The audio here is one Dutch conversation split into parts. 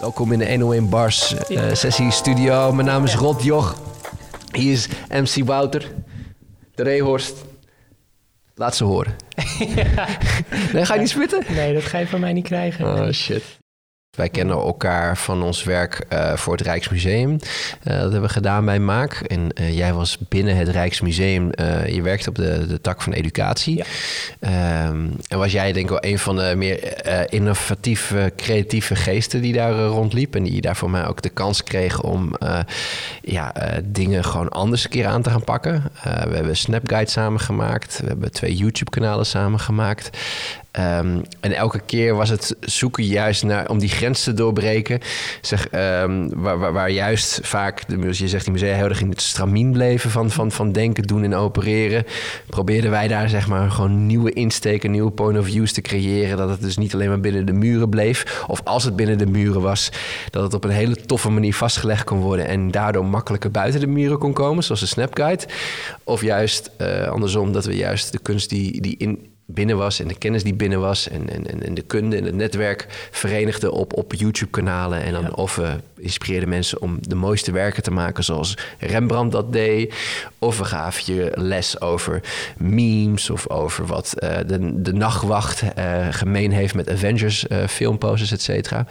Welkom in de 101 Bars uh, sessie studio. Mijn naam is Rod Joch. Hier is MC Wouter, de Reehorst. Laat ze horen. nee, ga je niet spitten? Nee, dat ga je van mij niet krijgen. Oh shit. Wij kennen elkaar van ons werk uh, voor het Rijksmuseum. Uh, dat hebben we gedaan bij Maak. En uh, jij was binnen het Rijksmuseum, je werkte op de, de tak van educatie. Ja. Um, en was jij denk ik wel een van de meer innovatieve, creatieve geesten die daar rondliep. En die daar voor mij ook de kans kreeg om ja, dingen gewoon anders een keer aan te gaan pakken. we hebben Snapguide samengemaakt. We hebben twee YouTube-kanalen samengemaakt. Um, en elke keer was het zoeken juist naar om die grens te doorbreken. Zeg, um, waar, waar, juist vaak, de, je zegt die musea heel erg in het stramien bleven van, van, van denken, doen en opereren. Probeerden wij daar zeg maar gewoon nieuwe insteken, nieuwe point of views te creëren. Dat het dus niet alleen maar binnen de muren bleef. Of als het binnen de muren was, dat het op een hele toffe manier vastgelegd kon worden. En daardoor makkelijker buiten de muren kon komen, zoals de Snapguide. Of juist uh, andersom, dat we juist de kunst die, die in binnen was en de kennis die binnen was en, en, en de kunde en het netwerk verenigde op, op YouTube-kanalen. En dan of we inspireerden mensen om de mooiste werken te maken, zoals Rembrandt dat deed. Of we gaven je les over memes of over wat uh, de, de nachtwacht uh, gemeen heeft met Avengers uh, filmposters, et cetera.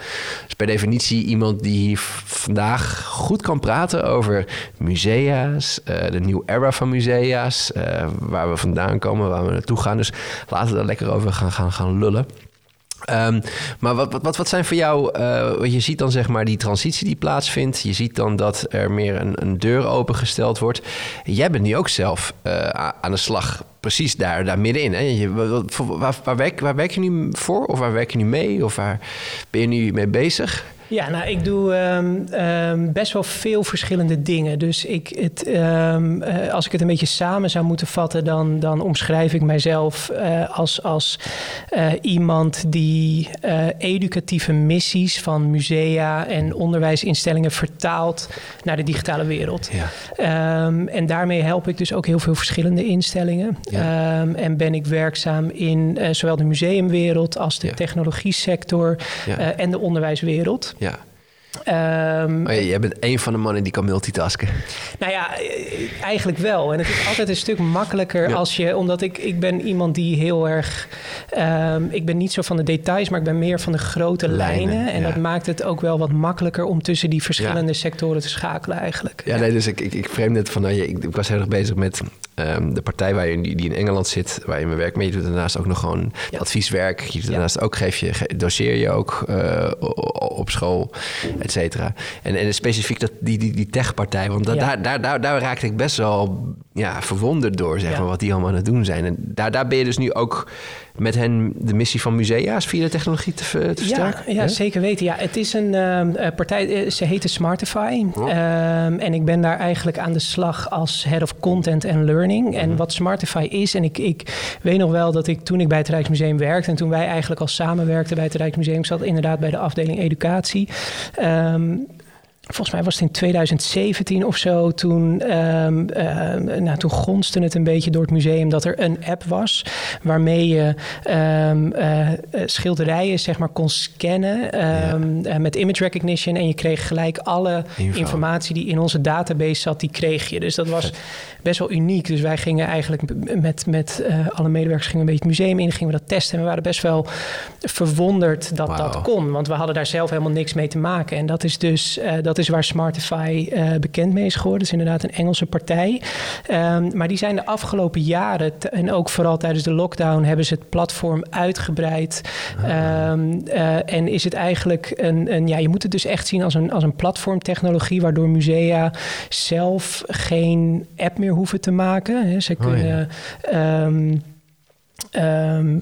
Dus per definitie iemand die hier vandaag goed kan praten over musea's, de nieuwe era van musea's, waar we vandaan komen, waar we naartoe gaan. Dus laten we daar lekker over gaan, gaan, gaan lullen. Um, maar wat, wat, wat zijn voor jou, uh, je ziet dan zeg maar die transitie die plaatsvindt. Je ziet dan dat er meer een, een deur opengesteld wordt. Jij bent nu ook zelf uh, aan de slag, precies daar, daar middenin. Hè? Je, waar, waar, werk, waar werk je nu voor? Of waar werk je nu mee? Of waar ben je nu mee bezig? Ja, nou, ik doe um, um, best wel veel verschillende dingen. Dus ik, het, um, uh, als ik het een beetje samen zou moeten vatten, dan, dan omschrijf ik mijzelf uh, als, als uh, iemand die educatieve missies van musea en onderwijsinstellingen vertaalt naar de digitale wereld. Ja. en daarmee help ik dus ook heel veel verschillende instellingen. Ja. en ben ik werkzaam in zowel de museumwereld als de ja. technologie sector en de onderwijswereld. Ja. Um, oh ja, jij bent een van de mannen die kan multitasken. Nou ja, eigenlijk wel. En het is altijd een stuk makkelijker ja. als je... Omdat ik, ik ben iemand die heel erg... Um, ik ben niet zo van de details, maar ik ben meer van de grote lijnen. lijnen en ja. dat maakt het ook wel wat makkelijker... om tussen die verschillende sectoren te schakelen eigenlijk. Ja, nee, dus ik, ik, ik vreemde het van... Nou, ik, ik was heel erg bezig met um, de partij waar je, die, die in Engeland zit... waar je me werkt. Maar je doet daarnaast ook nog gewoon advieswerk. Je doet daarnaast ook, geef je, doseer je ook uh, op school et cetera. En, en specifiek dat, die, die, die techpartij, want da, ja. daar, daar, daar, daar raakte ik best wel ja, verwonderd door, zeg maar, wat die allemaal aan het doen zijn. En daar, daar ben je dus nu ook met hen de missie van musea's via de technologie te, te versterken? Ja, ja, zeker weten. Ja, het is een uh, partij, ze heette Smartify. Oh. Um, en ik ben daar eigenlijk aan de slag als Head of Content and Learning. Mm -hmm. En wat Smartify is, en ik, ik weet nog wel dat ik toen ik bij het Rijksmuseum werkte... en toen wij eigenlijk al samenwerkten bij het Rijksmuseum... zat inderdaad bij de afdeling educatie... Um, Volgens mij was het in 2017 of zo. Toen, um, uh, nou, toen gonste het een beetje door het museum dat er een app was. waarmee je um, uh, schilderijen zeg maar, kon scannen um, ja. uh, met image recognition. En je kreeg gelijk alle Info. informatie die in onze database zat, die kreeg je. Dus dat was best wel uniek. Dus wij gingen eigenlijk met, met alle medewerkers gingen een beetje het museum in. Gingen we dat testen. En we waren best wel verwonderd dat wow. dat kon. Want we hadden daar zelf helemaal niks mee te maken. En dat is dus. dat is waar Smartify uh, bekend mee is geworden. Het is inderdaad een Engelse partij. Um, maar die zijn de afgelopen jaren, en ook vooral tijdens de lockdown, hebben ze het platform uitgebreid. Um, uh, en is het eigenlijk een, een, ja, je moet het dus echt zien als een, als een platformtechnologie, waardoor musea zelf geen app meer hoeven te maken. He, ze kunnen. Oh, ja. um, Um,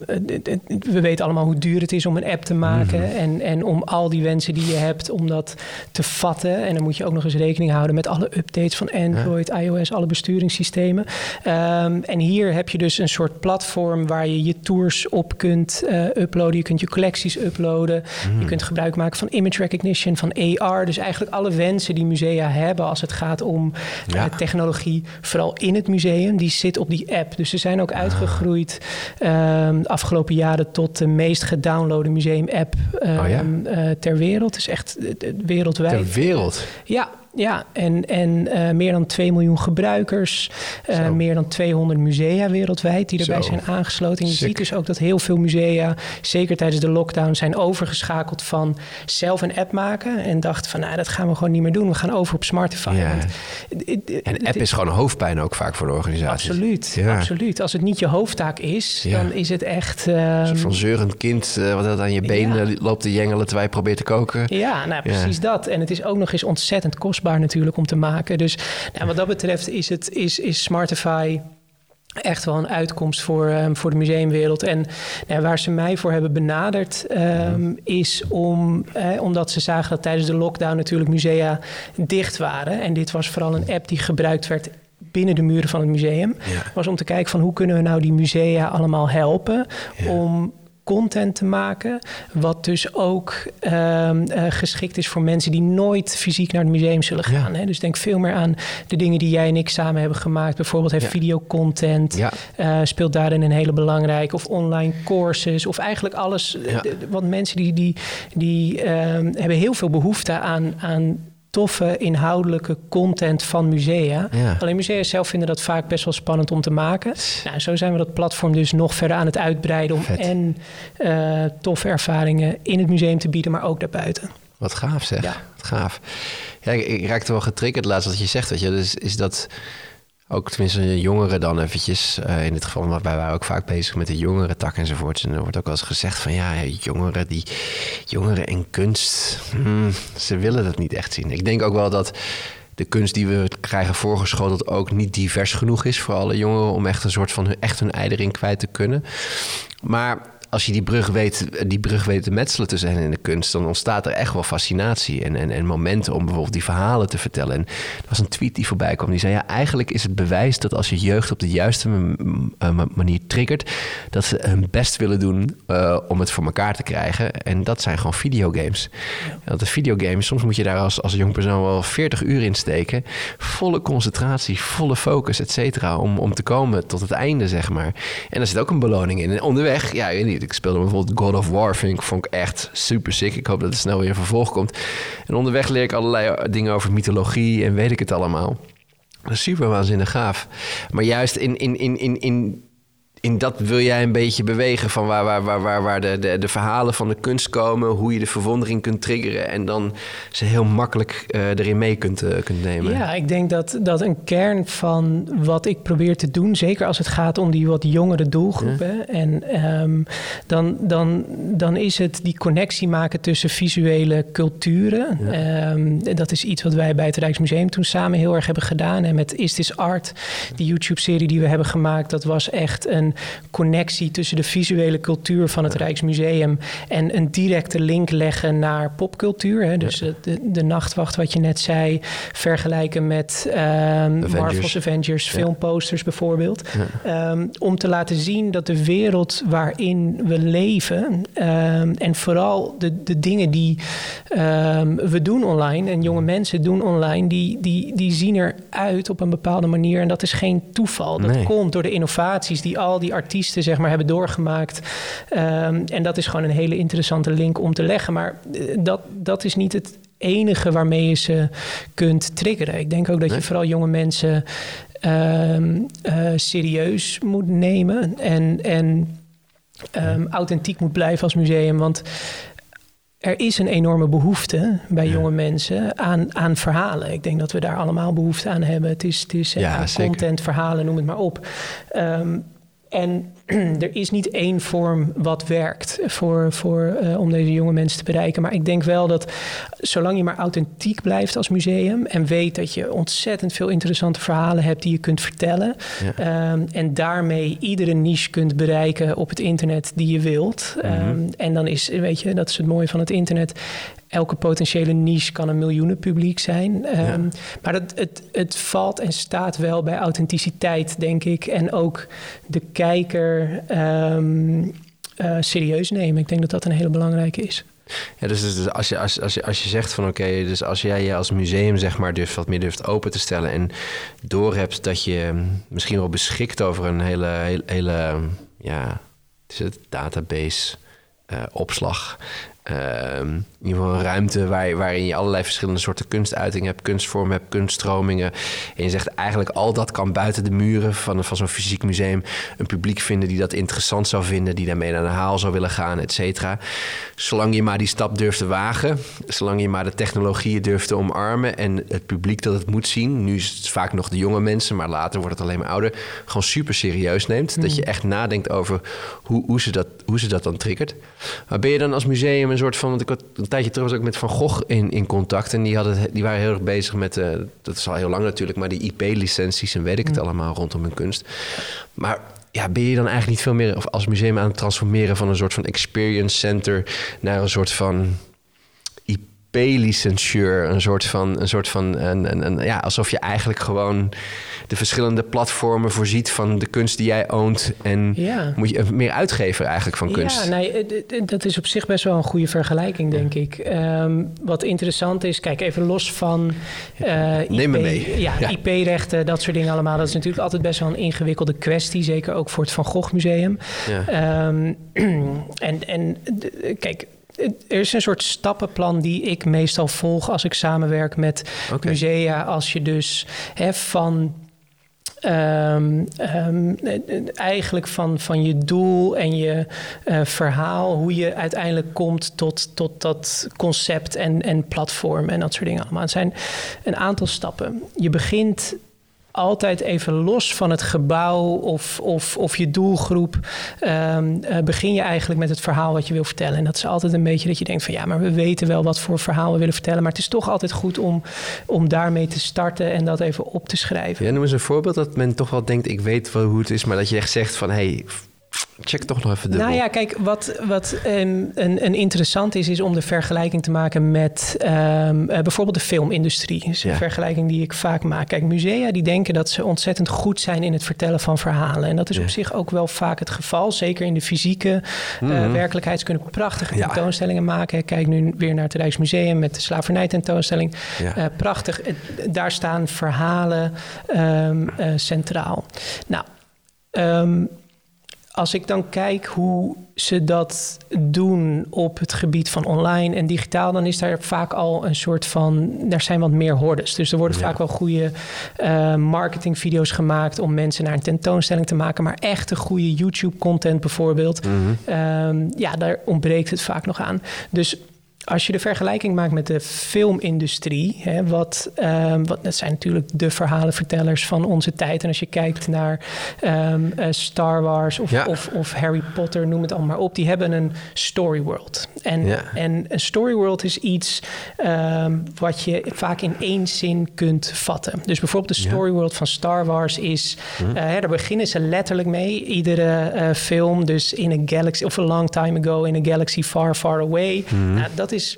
we weten allemaal hoe duur het is om een app te maken. Mm -hmm. en, en om al die wensen die je hebt, om dat te vatten. En dan moet je ook nog eens rekening houden met alle updates van Android, ja. iOS, alle besturingssystemen. Um, en hier heb je dus een soort platform waar je je tours op kunt uh, uploaden. Je kunt je collecties uploaden. Mm. Je kunt gebruik maken van image recognition, van AR. Dus eigenlijk alle wensen die musea hebben als het gaat om ja. uh, technologie, vooral in het museum, die zit op die app. Dus ze zijn ook uitgegroeid. Ehm, afgelopen jaren tot de meest gedownloade museum-app ehm, Oh ja? eh, ter wereld. Dus echt eh, wereldwijd. Ter wereld. Ja, ja. en, en eh, meer dan 2 miljoen gebruikers, eh, meer dan 200 musea wereldwijd die erbij Zo. zijn aangesloten. En je Sick. ziet dus ook dat heel veel musea, zeker tijdens de lockdown, zijn overgeschakeld van zelf een app maken. En dachten van, nou, dat gaan we gewoon niet meer doen. We gaan over op Smartify. Ja. Want En app is gewoon hoofdpijn ook vaak voor de organisatie. Absoluut, Ja. absoluut. Als het niet je hoofdtaak is, Ja. dan is het echt... Een ehm, soort van zeurend kind eh, wat dat aan je benen loopt te jengelen terwijl je probeert te koken. Ja, nou precies dat. En het is ook nog eens ontzettend kostbaar natuurlijk om te maken. Dus nou, wat dat betreft is, het, is, is Smartify echt wel een uitkomst voor, ehm, voor de museumwereld. En nou, waar ze mij voor hebben benaderd ehm, is om, eh, omdat ze zagen dat tijdens de lockdown natuurlijk musea dicht waren. En dit was vooral een app die gebruikt werd binnen de muren van het museum. Ja. Was om te kijken van hoe kunnen we nou die musea allemaal helpen Ja. om content te maken. Wat dus ook ehm, eh, geschikt is voor mensen die nooit fysiek naar het museum zullen Ja. gaan. Hè? Dus denk veel meer aan de dingen die jij en ik samen hebben gemaakt. Bijvoorbeeld heeft Ja. videocontent. Ja. eh, speelt daarin een hele belangrijke. Of online courses. Of eigenlijk alles. Ja. eh, Want mensen die, die, die ehm, hebben heel veel behoefte aan, aan toffe inhoudelijke content van musea. Ja. Alleen musea zelf vinden dat vaak best wel spannend om te maken. Nou, zo zijn we dat platform dus nog verder aan het uitbreiden... om Vet. en eh, toffe ervaringen in het museum te bieden, maar ook daarbuiten. Wat gaaf zeg. Ja. Wat gaaf. Ja, ik, ik raakte wel getriggerd laatst wat je zegt. Weet je. Dus is dat ook tenminste jongeren dan eventjes. eh, in dit geval wij waren ook vaak bezig met de jongeren tak enzovoorts. En er wordt ook wel eens gezegd van ja, jongeren, die, jongeren en kunst, hmm, ze willen dat niet echt zien. Ik denk ook wel dat de kunst die we krijgen voorgeschoteld ook niet divers genoeg is voor alle jongeren om echt een soort van hun, echt hun ei kwijt te kunnen. Maar als je die brug weet, die brug weet te metselen tussen hen en de kunst, dan ontstaat er echt wel fascinatie en, en, en momenten om bijvoorbeeld die verhalen te vertellen. En er was een tweet die voorbij kwam die zei: ja, eigenlijk is het bewijs dat als je jeugd op de juiste manier triggert, dat ze hun best willen doen eh, om het voor elkaar te krijgen. En dat zijn gewoon videogames. Want de videogames, soms moet je daar als, als jong persoon wel 40 uur in steken. Volle concentratie, volle focus, et cetera. Om, om te komen tot het einde, zeg maar. En er zit ook een beloning in. En onderweg, ja, Ik speelde bijvoorbeeld God of War, vind ik, vond ik echt super sick. Ik hoop dat er snel weer een vervolg komt. En onderweg leer ik allerlei dingen over mythologie en weet ik het allemaal. Super waanzinnig gaaf. Maar juist in, in, in, in, in, in dat wil jij een beetje bewegen van waar, waar, waar, waar, waar de, de, de verhalen van de kunst komen, hoe je de verwondering kunt triggeren en dan ze heel makkelijk eh, erin mee kunt, eh, kunt nemen. Ja, ik denk dat, dat een kern van wat ik probeer te doen, zeker als het gaat om die wat jongere doelgroepen, en ehm, dan, dan, dan is het die connectie maken tussen visuele culturen. Ehm, dat is iets wat wij bij het Rijksmuseum toen samen heel erg hebben gedaan. En met Is This Art, die YouTube-serie die we hebben gemaakt, dat was echt een connectie tussen de visuele cultuur van het Rijksmuseum en een directe link leggen naar popcultuur. Hè? Dus de, de, nachtwacht, wat je net zei, vergelijken met ehm Marvel's Avengers, filmposters bijvoorbeeld. Ehm, om te laten zien dat de wereld waarin we leven ehm, en vooral de, de dingen die we doen online en jonge mensen doen online, die, die, die zien eruit op een bepaalde manier. En dat is geen toeval. Dat Nee. komt door de innovaties die al die artiesten zeg maar, hebben doorgemaakt. Ehm, en dat is gewoon een hele interessante link om te leggen. Maar eh, dat, dat is niet het enige waarmee je ze kunt triggeren. Ik denk ook dat Nee. je vooral jonge mensen ehm, eh, serieus moet nemen en, en ehm, authentiek moet blijven als museum. Want er is een enorme behoefte bij jonge mensen aan, aan verhalen. Ik denk dat we daar allemaal behoefte aan hebben. Het is, het is eh, Ja, content, verhalen, noem het maar op. en er is niet één vorm wat werkt voor, voor, eh, om deze jonge mensen te bereiken. Maar ik denk wel dat zolang je maar authentiek blijft als museum... en weet dat je ontzettend veel interessante verhalen hebt die je kunt vertellen... ehm, en daarmee iedere niche kunt bereiken op het internet die je wilt. Ehm, en dan is, weet je, dat is het mooie van het internet... Elke potentiële niche kan een miljoenenpubliek zijn. Ehm, Maar het, het, het valt en staat wel bij authenticiteit, denk ik. En ook de kijker ehm, eh, serieus nemen. Ik denk dat dat een hele belangrijke is. Ja, dus, dus als, je, als, als, je, als je zegt van oké, dus als jij je als museum zeg maar durft, wat meer durft open te stellen en doorhebt dat je misschien wel beschikt over een hele, hele, hele ja, het is het database, uh, opslag. Ehm, in ieder geval een ruimte waar, waarin je allerlei verschillende soorten kunstuitingen hebt, kunstvormen hebt, kunststromingen. En je zegt eigenlijk al dat kan buiten de muren van, van zo'n fysiek museum een publiek vinden die dat interessant zou vinden, die daarmee naar de haal zou willen gaan, et cetera. Zolang je maar die stap durft te wagen, zolang je maar de technologieën durft te omarmen en het publiek dat het moet zien, nu is het vaak nog de jonge mensen, maar later wordt het alleen maar ouder, gewoon super serieus neemt. Dat je mm. echt nadenkt over hoe, hoe, ze dat, hoe ze dat dan triggert. Maar ben je dan als museum een soort van. Want ik had een tijdje terug was ook met Van Gogh in, in contact. En die, hadden, die waren heel erg bezig met. Uh, dat is al heel lang natuurlijk, maar die IP-licenties en weet ik het mm. allemaal rondom hun kunst. Maar ja, ben je dan eigenlijk niet veel meer of als museum aan het transformeren van een soort van experience center naar een soort van IP-licentieur. Een soort van, een soort van een, een, een, ja, alsof je eigenlijk gewoon de verschillende platformen voorziet van de kunst die jij oont. En moet je meer uitgever eigenlijk van kunst. Ja, nee, dat is op zich best wel een goede vergelijking, denk ik. Ehm, wat interessant is, kijk even los van uh, IP, Neem me mee. Ja, IP-rechten, dat soort dingen allemaal. Dat is natuurlijk altijd best wel een ingewikkelde kwestie. Zeker ook voor het Van Gogh Museum. Ja. Um, en, en kijk, er is een soort stappenplan die ik meestal volg als ik samenwerk met musea. Als je dus hè, van Um, um, eigenlijk van, van je doel en je uh, verhaal, hoe je uiteindelijk komt tot, tot dat concept en, en platform en dat soort dingen allemaal. Het zijn een aantal stappen. Je begint altijd even los van het gebouw of, of, of je doelgroep. Um, begin je eigenlijk met het verhaal wat je wil vertellen. En dat is altijd een beetje dat je denkt van ja, maar we weten wel wat voor verhaal we willen vertellen. Maar het is toch altijd goed om, om daarmee te starten en dat even op te schrijven. Ja, noem eens een voorbeeld dat men toch wel denkt, ik weet wel hoe het is, maar dat je echt zegt van hey, check toch nog even dubbel. Nou ja, kijk, wat, wat um, een, een interessant is, is om de vergelijking te maken met um, bijvoorbeeld de filmindustrie. Dat is een vergelijking die ik vaak maak. Kijk, musea die denken dat ze ontzettend goed zijn in het vertellen van verhalen. En dat is op zich ook wel vaak het geval. Zeker in de fysieke uh, werkelijkheid. Ze kunnen prachtige tentoonstellingen maken. Kijk nu weer naar het Rijksmuseum met de slavernij-tentoonstelling. Uh, prachtig. Daar staan verhalen um, centraal. Nou, als ik dan kijk hoe ze dat doen op het gebied van online en digitaal, dan is daar vaak al een soort van. Er zijn wat meer hordes. Dus er worden vaak wel goede uh, marketingvideo's gemaakt om mensen naar een tentoonstelling te maken. Maar echte goede YouTube-content bijvoorbeeld. Mhm. Ehm, ja, daar ontbreekt het vaak nog aan. Dus als je de vergelijking maakt met de filmindustrie, hè, wat, um, wat, dat zijn natuurlijk de verhalenvertellers van onze tijd. En als je kijkt naar um, uh, Star Wars of, of, of, Harry Potter, noem het allemaal maar op, die hebben een story world. En, en een story world is iets um, wat je vaak in één zin kunt vatten. Dus bijvoorbeeld de story world van Star Wars is, uh, hè, daar beginnen ze letterlijk mee, iedere uh, film. Dus in a galaxy, of a long time ago, in a galaxy far, far away. Mm nou, dat is is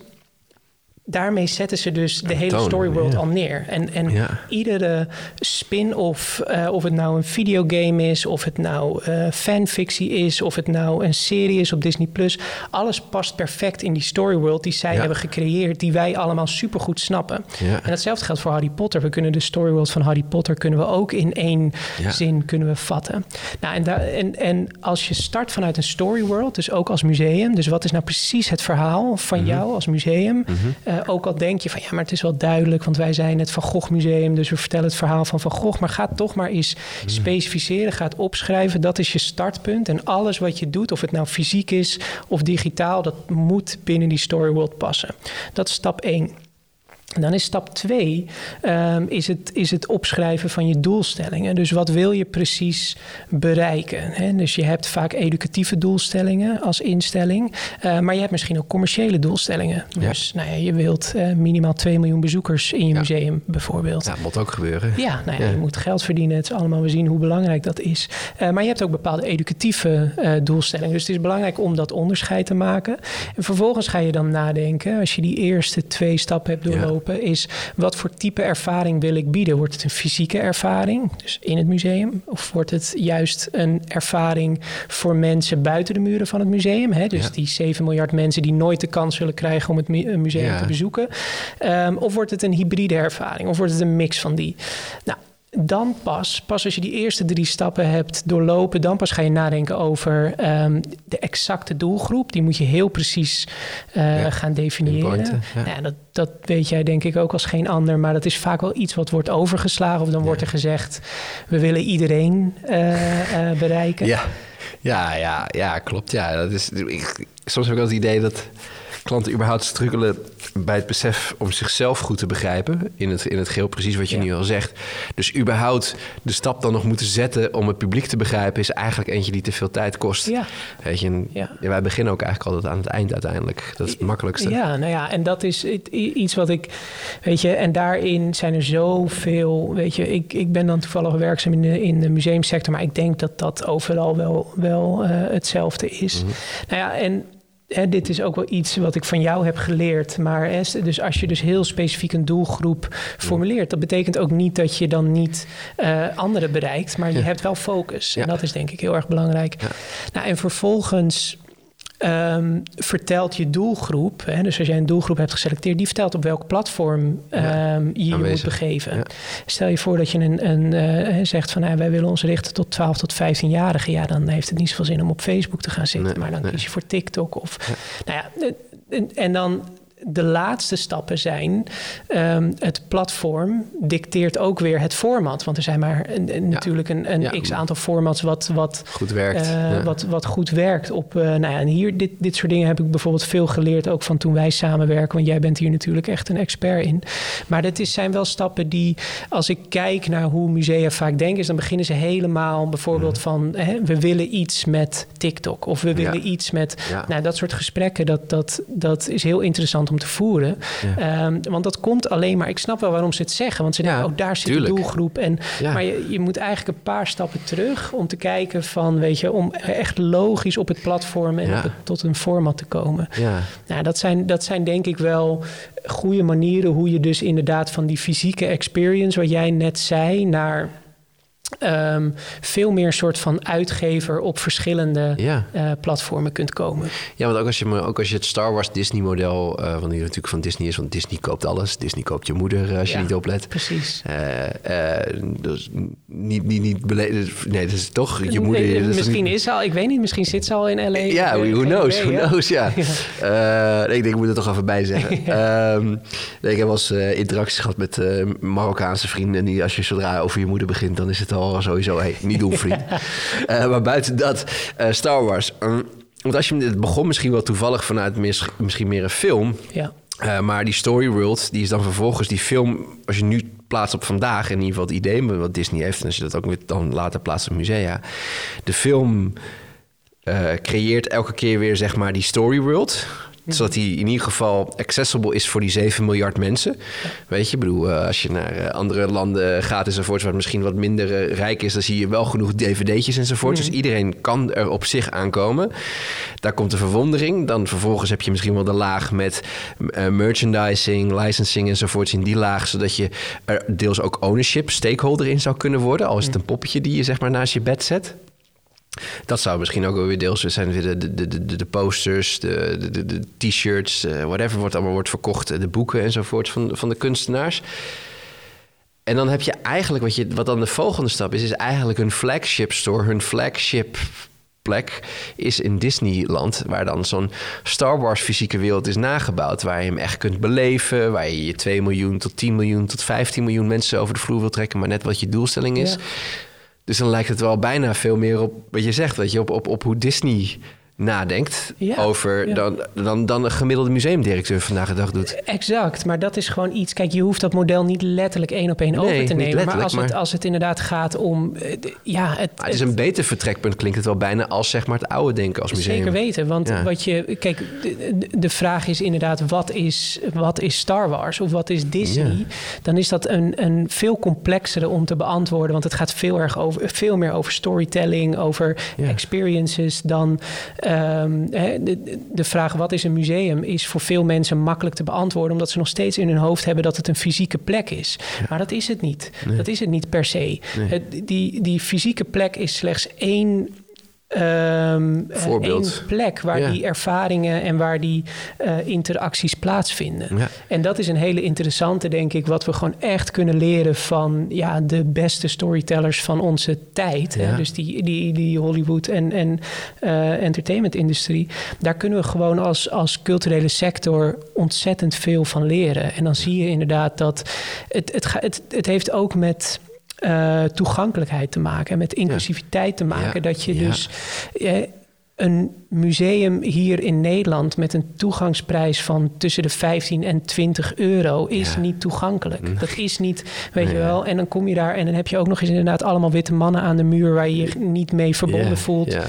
daarmee zetten ze dus de hele storyworld al neer. En, en iedere spin-off, uh, of het nou een videogame is, of het nou uh, fanfictie is, of het nou een serie is op Disney Plus, alles past perfect in die storyworld die zij hebben gecreëerd, die wij allemaal supergoed snappen. En hetzelfde geldt voor Harry Potter. We kunnen de storyworld van Harry Potter kunnen we ook in één zin kunnen we vatten. Nou, en, daar, en, en als je start vanuit een storyworld, dus ook als museum, dus wat is nou precies het verhaal van mhm. jou als museum? Mm eh, ook al denk je van ja, maar het is wel duidelijk, want wij zijn het Van Gogh Museum, dus we vertellen het verhaal van Van Gogh. Maar ga toch maar eens hmm. specificeren, ga het opschrijven. Dat is je startpunt. En alles wat je doet, of het nou fysiek is of digitaal, dat moet binnen die story world passen. Dat is stap 1. Dan is stap twee um, is, het, is het opschrijven van je doelstellingen. Dus wat wil je precies bereiken? Hè? Dus je hebt vaak educatieve doelstellingen als instelling. Uh, maar je hebt misschien ook commerciële doelstellingen. Dus nou ja, je wilt uh, minimaal 2 miljoen bezoekers in je museum bijvoorbeeld. Ja, dat moet ook gebeuren. Ja, nou ja, je moet geld verdienen. Het is allemaal, we zien hoe belangrijk dat is. Uh, maar je hebt ook bepaalde educatieve doelstellingen. Dus het is belangrijk om dat onderscheid te maken. En vervolgens ga je dan nadenken, als je die eerste twee stappen hebt doorlopen is wat voor type ervaring wil ik bieden? Wordt het een fysieke ervaring, dus in het museum? Of wordt het juist een ervaring voor mensen buiten de muren van het museum? Hè? Dus die 7 miljard mensen die nooit de kans zullen krijgen om het museum te bezoeken. Um, of wordt het een hybride ervaring? Of wordt het een mix van die? Nou, dan pas, pas als je die eerste drie stappen hebt doorlopen, dan pas ga je nadenken over ehm, de exacte doelgroep. Die moet je heel precies uh, gaan definiëren. Ja. ja. dat, dat weet jij denk ik ook als geen ander, maar dat is vaak wel iets wat wordt overgeslagen. Of dan wordt er gezegd, we willen iedereen uh, bereiken. Ja. Ja, ja, ja, klopt. Ja, dat is, ik, soms heb ik wel het idee dat klanten überhaupt struggelen bij het besef om zichzelf goed te begrijpen. In het, in het geheel, precies wat je nu al zegt. Dus überhaupt de stap dan nog moeten zetten om het publiek te begrijpen, is eigenlijk eentje die te veel tijd kost. Ja. Weet je, ja. wij beginnen ook eigenlijk altijd aan het eind uiteindelijk. Dat is het makkelijkste. Ja, nou ja, en dat is iets wat ik, weet je, en daarin zijn er zoveel, weet je, ik, ik ben dan toevallig werkzaam in de, in de museumsector, maar ik denk dat dat overal wel, wel uh, hetzelfde is. Mm Nou ja, en Hè, dit is ook wel iets wat ik van jou heb geleerd. Maar hè, dus als je dus heel specifiek een doelgroep formuleert, dat betekent ook niet dat je dan niet uh, anderen bereikt, maar je hebt wel focus. En dat is denk ik heel erg belangrijk. Nou, en vervolgens um, vertelt je doelgroep, hè, dus als jij een doelgroep hebt geselecteerd, die vertelt op welk platform um, je je moet begeven. Stel je voor dat je een, een uh, zegt van nou, wij willen ons richten tot 12 tot 15-jarigen. Ja, dan heeft het niet zoveel zin om op Facebook te gaan zitten, maar dan kies je voor TikTok of nou ja, en, en dan de laatste stappen zijn. Um, het platform dicteert ook weer het format. Want er zijn maar een, natuurlijk een, een x aantal formats wat, wat goed werkt. Uh, wat, wat goed werkt. Op, uh, nou ja, en hier, dit, dit soort dingen heb ik bijvoorbeeld veel geleerd. Ook van toen wij samenwerken. Want jij bent hier natuurlijk echt een expert in. Maar dat is, zijn wel stappen die, als ik kijk naar hoe musea vaak denken, is dan beginnen ze helemaal bijvoorbeeld mm. van hè, we willen iets met TikTok. Of we willen iets met. Nou, dat soort gesprekken, dat, dat, dat is heel interessant om te voeren. Ehm, want dat komt alleen maar... Ik snap wel waarom ze het zeggen. Want ze denken, ook oh, daar zit de doelgroep. En, Maar je, je moet eigenlijk een paar stappen terug... om te kijken van, weet je... om echt logisch op het platform... en het, tot een format te komen. Ja. Nou, dat, zijn, dat zijn denk ik wel goede manieren... hoe je dus inderdaad van die fysieke experience... wat jij net zei, naar Um, veel meer soort van uitgever op verschillende ja. uh, platformen kunt komen. Ja, want ook als je, ook als je het Star Wars Disney model, uh, want die natuurlijk van Disney is, want Disney koopt alles. Disney koopt je moeder uh, als je niet oplet. Precies. dus niet, niet, niet beleden. Nee, dat is toch je moeder. Nee, misschien is ze al, ik weet niet, misschien zit ze al in LA. Ja, who knows, who knows, ja. ik denk, ik moet er toch even bij zeggen. um, ik heb wel eens interacties gehad met Marokkaanse vrienden. En die, als je zodra over je moeder begint, dan is het al al sowieso hey, niet doen, vriend. uh, maar buiten dat, uh, Star Wars. Um, want als je het begon misschien wel toevallig vanuit mis, misschien meer een film. Ja. Uh, maar die Story World, die is dan vervolgens die film... als je nu plaatst op vandaag, in ieder geval het idee... wat Disney heeft, en als je dat ook weer dan later plaatst op musea... de film creëert elke keer weer, zeg maar, die Story World zodat hij in ieder geval accessible is voor die 7 miljard mensen. Weet je, ik bedoel, eh, als je naar eh, andere landen gaat enzovoorts, waar het misschien wat minder eh, rijk is, dan zie je wel genoeg dvd'tjes enzovoort. Dus iedereen kan er op zich aankomen. Daar komt de verwondering. Dan vervolgens heb je misschien wel de laag met merchandising, licensing enzovoorts in die laag, zodat je er deels ook ownership, stakeholder in zou kunnen worden. Al is het een poppetje die je zeg maar naast je bed zet. Dat zou misschien ook weer deels zijn. De, de, de, de posters, de, de, de t-shirts, uh, whatever wordt allemaal wordt verkocht. De boeken enzovoort van, van de kunstenaars. En dan heb je eigenlijk, wat, je, wat dan de volgende stap is, is eigenlijk hun flagship store, hun flagship plek is in Disneyland, waar dan zo'n Star Wars fysieke wereld is nagebouwd, waar je hem echt kunt beleven, waar je je 2 miljoen tot 10 miljoen tot 15 miljoen mensen over de vloer wil trekken, maar net wat je doelstelling is. Dus dan lijkt het wel bijna veel meer op wat je zegt, weet je, op, op, op hoe Disney nadenkt over Dan, dan, dan een gemiddelde museumdirecteur vandaag de dag doet. Exact, maar dat is gewoon iets. Kijk, je hoeft dat model niet letterlijk één op één over te nemen. Maar als, Het, als het inderdaad gaat om. Eh, ja, het, het is een beter vertrekpunt, klinkt het wel bijna als zeg maar het oude denken als museum. Zeker weten, want wat je. Kijk, de, de, vraag is inderdaad: wat is, wat is Star Wars of wat is Disney? Dan is dat een, een veel complexere om te beantwoorden, want het gaat veel, erg over, veel meer over storytelling, over experiences dan. Ehm, de, de, vraag wat is een museum is voor veel mensen makkelijk te beantwoorden, omdat ze nog steeds in hun hoofd hebben dat het een fysieke plek is. Maar dat is het niet. Dat is het niet per se. Het, die, die fysieke plek is slechts één um, Voorbeeld. plek waar die ervaringen en waar die uh, interacties plaatsvinden. Ja. En dat is een hele interessante, denk ik, wat we gewoon echt kunnen leren van ja, de beste storytellers van onze tijd. Hè? Dus die, die, die Hollywood en, en uh, entertainment-industrie. Daar kunnen we gewoon als, als culturele sector ontzettend veel van leren. En dan zie je inderdaad dat het, het, het, het heeft ook met uh, toegankelijkheid te maken, met inclusiviteit te maken. Dat je dus uh, een museum hier in Nederland met een toegangsprijs van tussen de 15 en 20 euro is niet toegankelijk. Mm. Dat is niet, weet je wel. En dan kom je daar en dan heb je ook nog eens inderdaad allemaal witte mannen aan de muur waar je je niet mee verbonden voelt. Uh,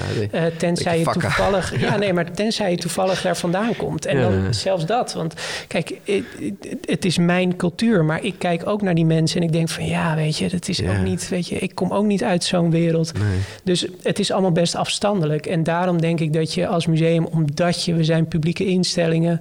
tenzij je toevallig, ja, nee, maar tenzij je toevallig daar vandaan komt. En dan zelfs dat. Want kijk, het, het, is mijn cultuur, maar ik kijk ook naar die mensen en ik denk van ja, weet je, dat is ook niet, weet je, ik kom ook niet uit zo'n wereld. Dus het is allemaal best afstandelijk. En daarom denk ik dat je als museum, omdat je, we zijn publieke instellingen.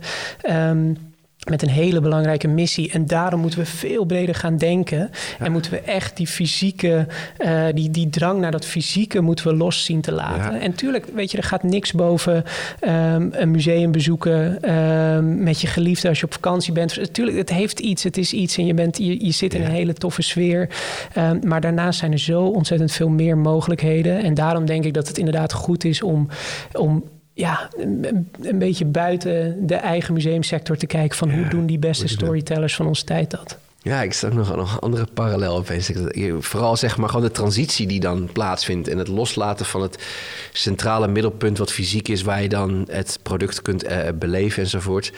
Um, met een hele belangrijke missie. En daarom moeten we veel breder gaan denken. En moeten we echt die fysieke, uh, die, die drang naar dat fysieke moeten we los zien te laten. En tuurlijk, weet je, er gaat niks boven um, een museum bezoeken um, met je geliefde als je op vakantie bent. Natuurlijk, het heeft iets, het is iets en je, bent, je, je zit in een hele toffe sfeer. Um, maar daarnaast zijn er zo ontzettend veel meer mogelijkheden. En daarom denk ik dat het inderdaad goed is om, om ja, een, een, beetje buiten de eigen museumsector te kijken van hoe doen die beste storytellers van onze tijd dat. Ja, ik sta nog een andere parallel opeens. Vooral zeg maar gewoon de transitie die dan plaatsvindt en het loslaten van het centrale middelpunt wat fysiek is, waar je dan het product kunt uh, beleven enzovoort.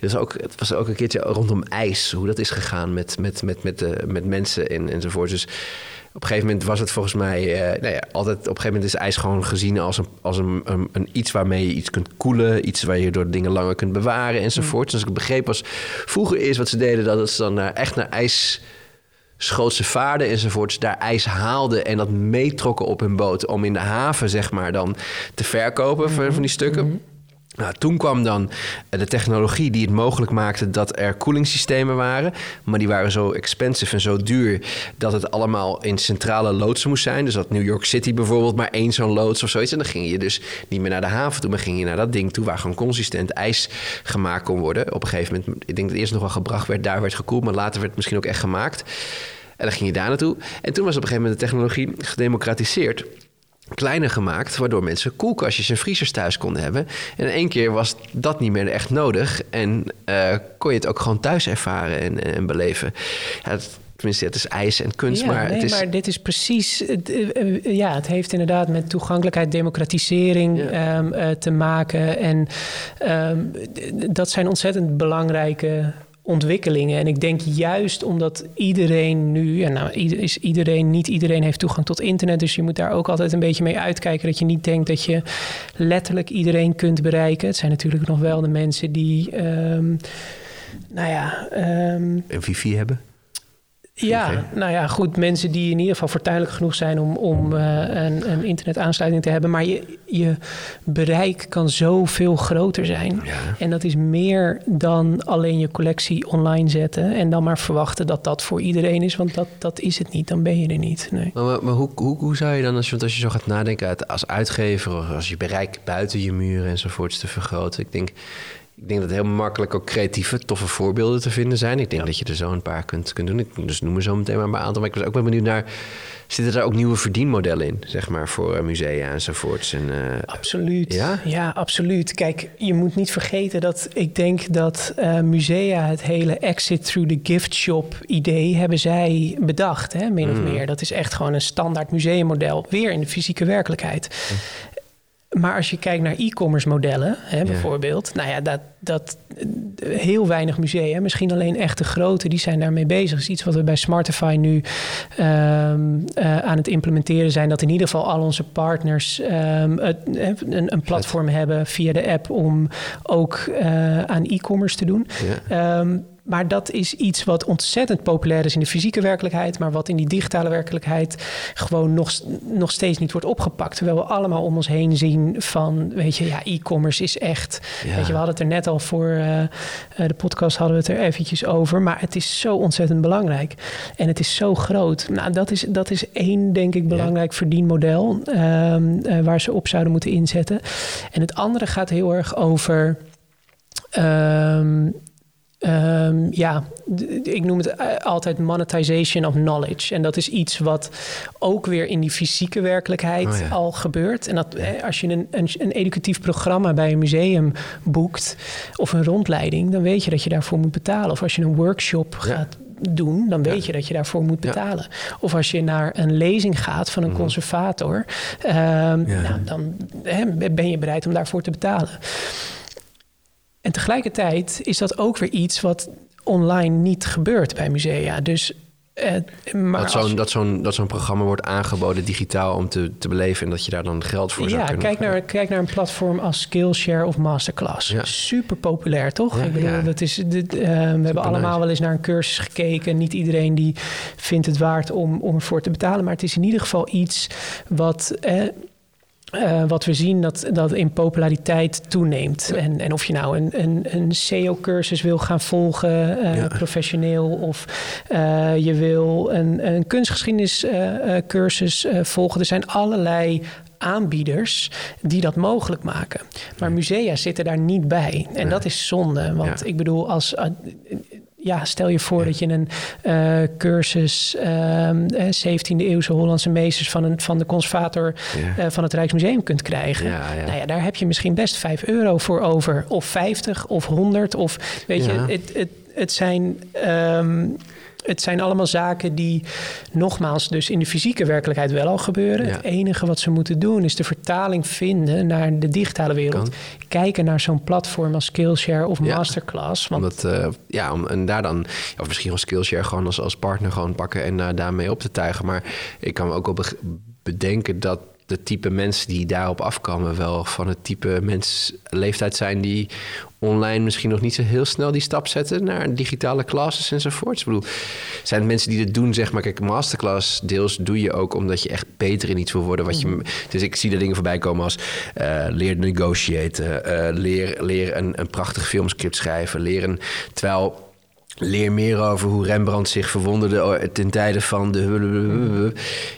Het, ook, het was ook een keertje rondom ijs, hoe dat is gegaan met, met, met, met, uh, met mensen en, enzovoort. Dus op een gegeven moment was het volgens mij... Uh, nou ja, altijd op een gegeven moment is ijs gewoon gezien als, een, als een, een, iets waarmee je iets kunt koelen. Iets waar je door dingen langer kunt bewaren enzovoort. Mm. Dus ik begreep was vroeger is wat ze deden... dat ze dan naar, echt naar ijs Schootse vaarden enzovoorts daar ijs haalden en dat meetrokken op hun boot om in de haven zeg maar dan te verkopen van, mm-hmm. van die stukken. Mm-hmm. Nou, toen kwam dan eh, de technologie die het mogelijk maakte dat er koelingssystemen waren. Maar die waren zo expensive en zo duur dat het allemaal in centrale loodsen moest zijn. Dus dat New York City bijvoorbeeld maar één zo'n loods of zoiets. En dan ging je dus niet meer naar de haven toe, maar ging je naar dat ding toe waar gewoon consistent ijs gemaakt kon worden. Op een gegeven moment, ik denk dat het eerst nog wel gebracht werd, daar werd gekoeld, maar later werd het misschien ook echt gemaakt. En dan ging je daar naartoe. En toen was op een gegeven moment de technologie gedemocratiseerd kleiner gemaakt, waardoor mensen koelkastjes en vriezers thuis konden hebben. En in één keer was dat niet meer echt nodig en uh, kon je het ook gewoon thuis ervaren en, en beleven. Ja, tenminste, het is ijs en kunst, maar nee, het is... maar dit is precies... Eh, eh, ja, het heeft inderdaad met toegankelijkheid, democratisering um, te maken. En um, dat zijn ontzettend belangrijke ontwikkelingen. En ik denk juist omdat iedereen nu, en nou is iedereen, niet iedereen heeft toegang tot internet, dus je moet daar ook altijd een beetje mee uitkijken dat je niet denkt dat je letterlijk iedereen kunt bereiken. Het zijn natuurlijk nog wel de mensen die, um, nou ja, een wifi hebben. Ja, nou ja, goed. Mensen die in ieder geval fortuinlijk genoeg zijn om, om uh, een, een internetaansluiting te hebben. Maar je, je bereik kan zoveel groter zijn. Ja. En dat is meer dan alleen je collectie online zetten. En dan maar verwachten dat dat voor iedereen is. Want dat, dat is het niet. Dan ben je er niet. Nee. Maar, maar, hoe, hoe, hoe zou je dan, als je, als je zo gaat nadenken als uitgever... of als je bereik buiten je muren enzovoorts te vergroten... Ik denk, ik denk dat het heel makkelijk ook creatieve, toffe voorbeelden te vinden zijn. Ik denk dat je er zo een paar kunt, kunt doen. Ik dus noem zo meteen maar een aantal. Maar ik was ook wel benieuwd naar... Zitten er ook nieuwe verdienmodellen in, zeg maar, voor uh, musea enzovoorts? En, uh, absoluut. Ja? ja, absoluut. Kijk, je moet niet vergeten dat ik denk dat uh, musea het hele exit through the gift shop idee hebben zij bedacht, hè, min of mm. meer. Dat is echt gewoon een standaard museummodel, weer in de fysieke werkelijkheid. Maar als je kijkt naar e-commerce modellen, hè, bijvoorbeeld, nou ja, dat, dat heel weinig musea, misschien alleen echte grote, die zijn daarmee bezig. Dat is iets wat we bij Smartify nu um, uh, aan het implementeren zijn. Dat in ieder geval al onze partners um, het, een, een, platform hebben via de app om ook uh, aan e-commerce te doen. Ja. Um, maar dat is iets wat ontzettend populair is in de fysieke werkelijkheid, maar wat in die digitale werkelijkheid gewoon nog, nog steeds niet wordt opgepakt. Terwijl we allemaal om ons heen zien van, weet je, ja, e-commerce is echt. Weet je, we hadden het er net al voor uh, de podcast hadden we het er eventjes over, maar het is zo ontzettend belangrijk en het is zo groot. Nou, dat is, dat is één, denk ik, belangrijk verdienmodel um, uh, waar ze op zouden moeten inzetten. En het andere gaat heel erg over. Um, Um, ja, ik noem het eh, altijd monetization of knowledge. En dat is iets wat ook weer in die fysieke werkelijkheid oh al gebeurt. En dat eh, als je een, een, een, educatief programma bij een museum boekt of een rondleiding, dan weet je dat je daarvoor moet betalen. Of als je een workshop gaat doen, dan weet je dat je daarvoor moet betalen. Of als je naar een lezing gaat van een mhm. conservator, um, nou, dan ben je bereid om daarvoor te betalen. En tegelijkertijd is dat ook weer iets wat online niet gebeurt bij musea. Dus uh, maar dat zo'n dat zo'n dat zo'n programma wordt aangeboden digitaal om te, te beleven en dat je daar dan geld voor ja, zou kunnen kijk naar, kijk naar een platform als Skillshare of Masterclass. Ja. Super populair, toch? Ja, Ik bedoel, dat is, dit, uh, we hebben allemaal wel eens naar een cursus gekeken. Niet iedereen die vindt het waard om, om ervoor te betalen. Maar het is in ieder geval iets wat. Uh, uh, wat we zien dat, dat in populariteit toeneemt. En, en of je nou een, een, een SEO-cursus wil gaan volgen, uh, professioneel, of uh, je wil een, een kunstgeschiedeniscursus volgen. Er zijn allerlei aanbieders die dat mogelijk maken. Maar musea zitten daar niet bij. En dat is zonde. Want ik bedoel, als ja, stel je voor dat je een uh, cursus uh, 17e eeuwse Hollandse meesters van, een, van de conservator uh, van het Rijksmuseum kunt krijgen. Nou ja, daar heb je misschien best 5 euro voor over. Of 50 of 100. Of weet je, het, het, het zijn um, het zijn allemaal zaken die nogmaals dus in de fysieke werkelijkheid wel al gebeuren. Het enige wat ze moeten doen is de vertaling vinden naar de digitale wereld. Kijken naar zo'n platform als Skillshare of Masterclass. Want... Omdat, uh, ja, om, en daar dan, of misschien wel Skillshare gewoon als, als partner gewoon pakken en uh, daarmee op te tuigen. Maar ik kan me ook wel bedenken dat de type mensen die daarop afkomen wel van het type mens leeftijd zijn die online misschien nog niet zo heel snel die stap zetten naar digitale classes enzovoorts. Ik bedoel, zijn het mensen die dit doen, zeg maar, kijk, masterclass deels doe je ook omdat je echt beter in iets wil worden. Wat je, mhm. dus ik zie er dingen voorbij komen als uh, leer negotiaten, uh, leer, leer een, een prachtig filmscript schrijven, leren terwijl Leer meer over hoe Rembrandt zich verwonderde ten tijde van de...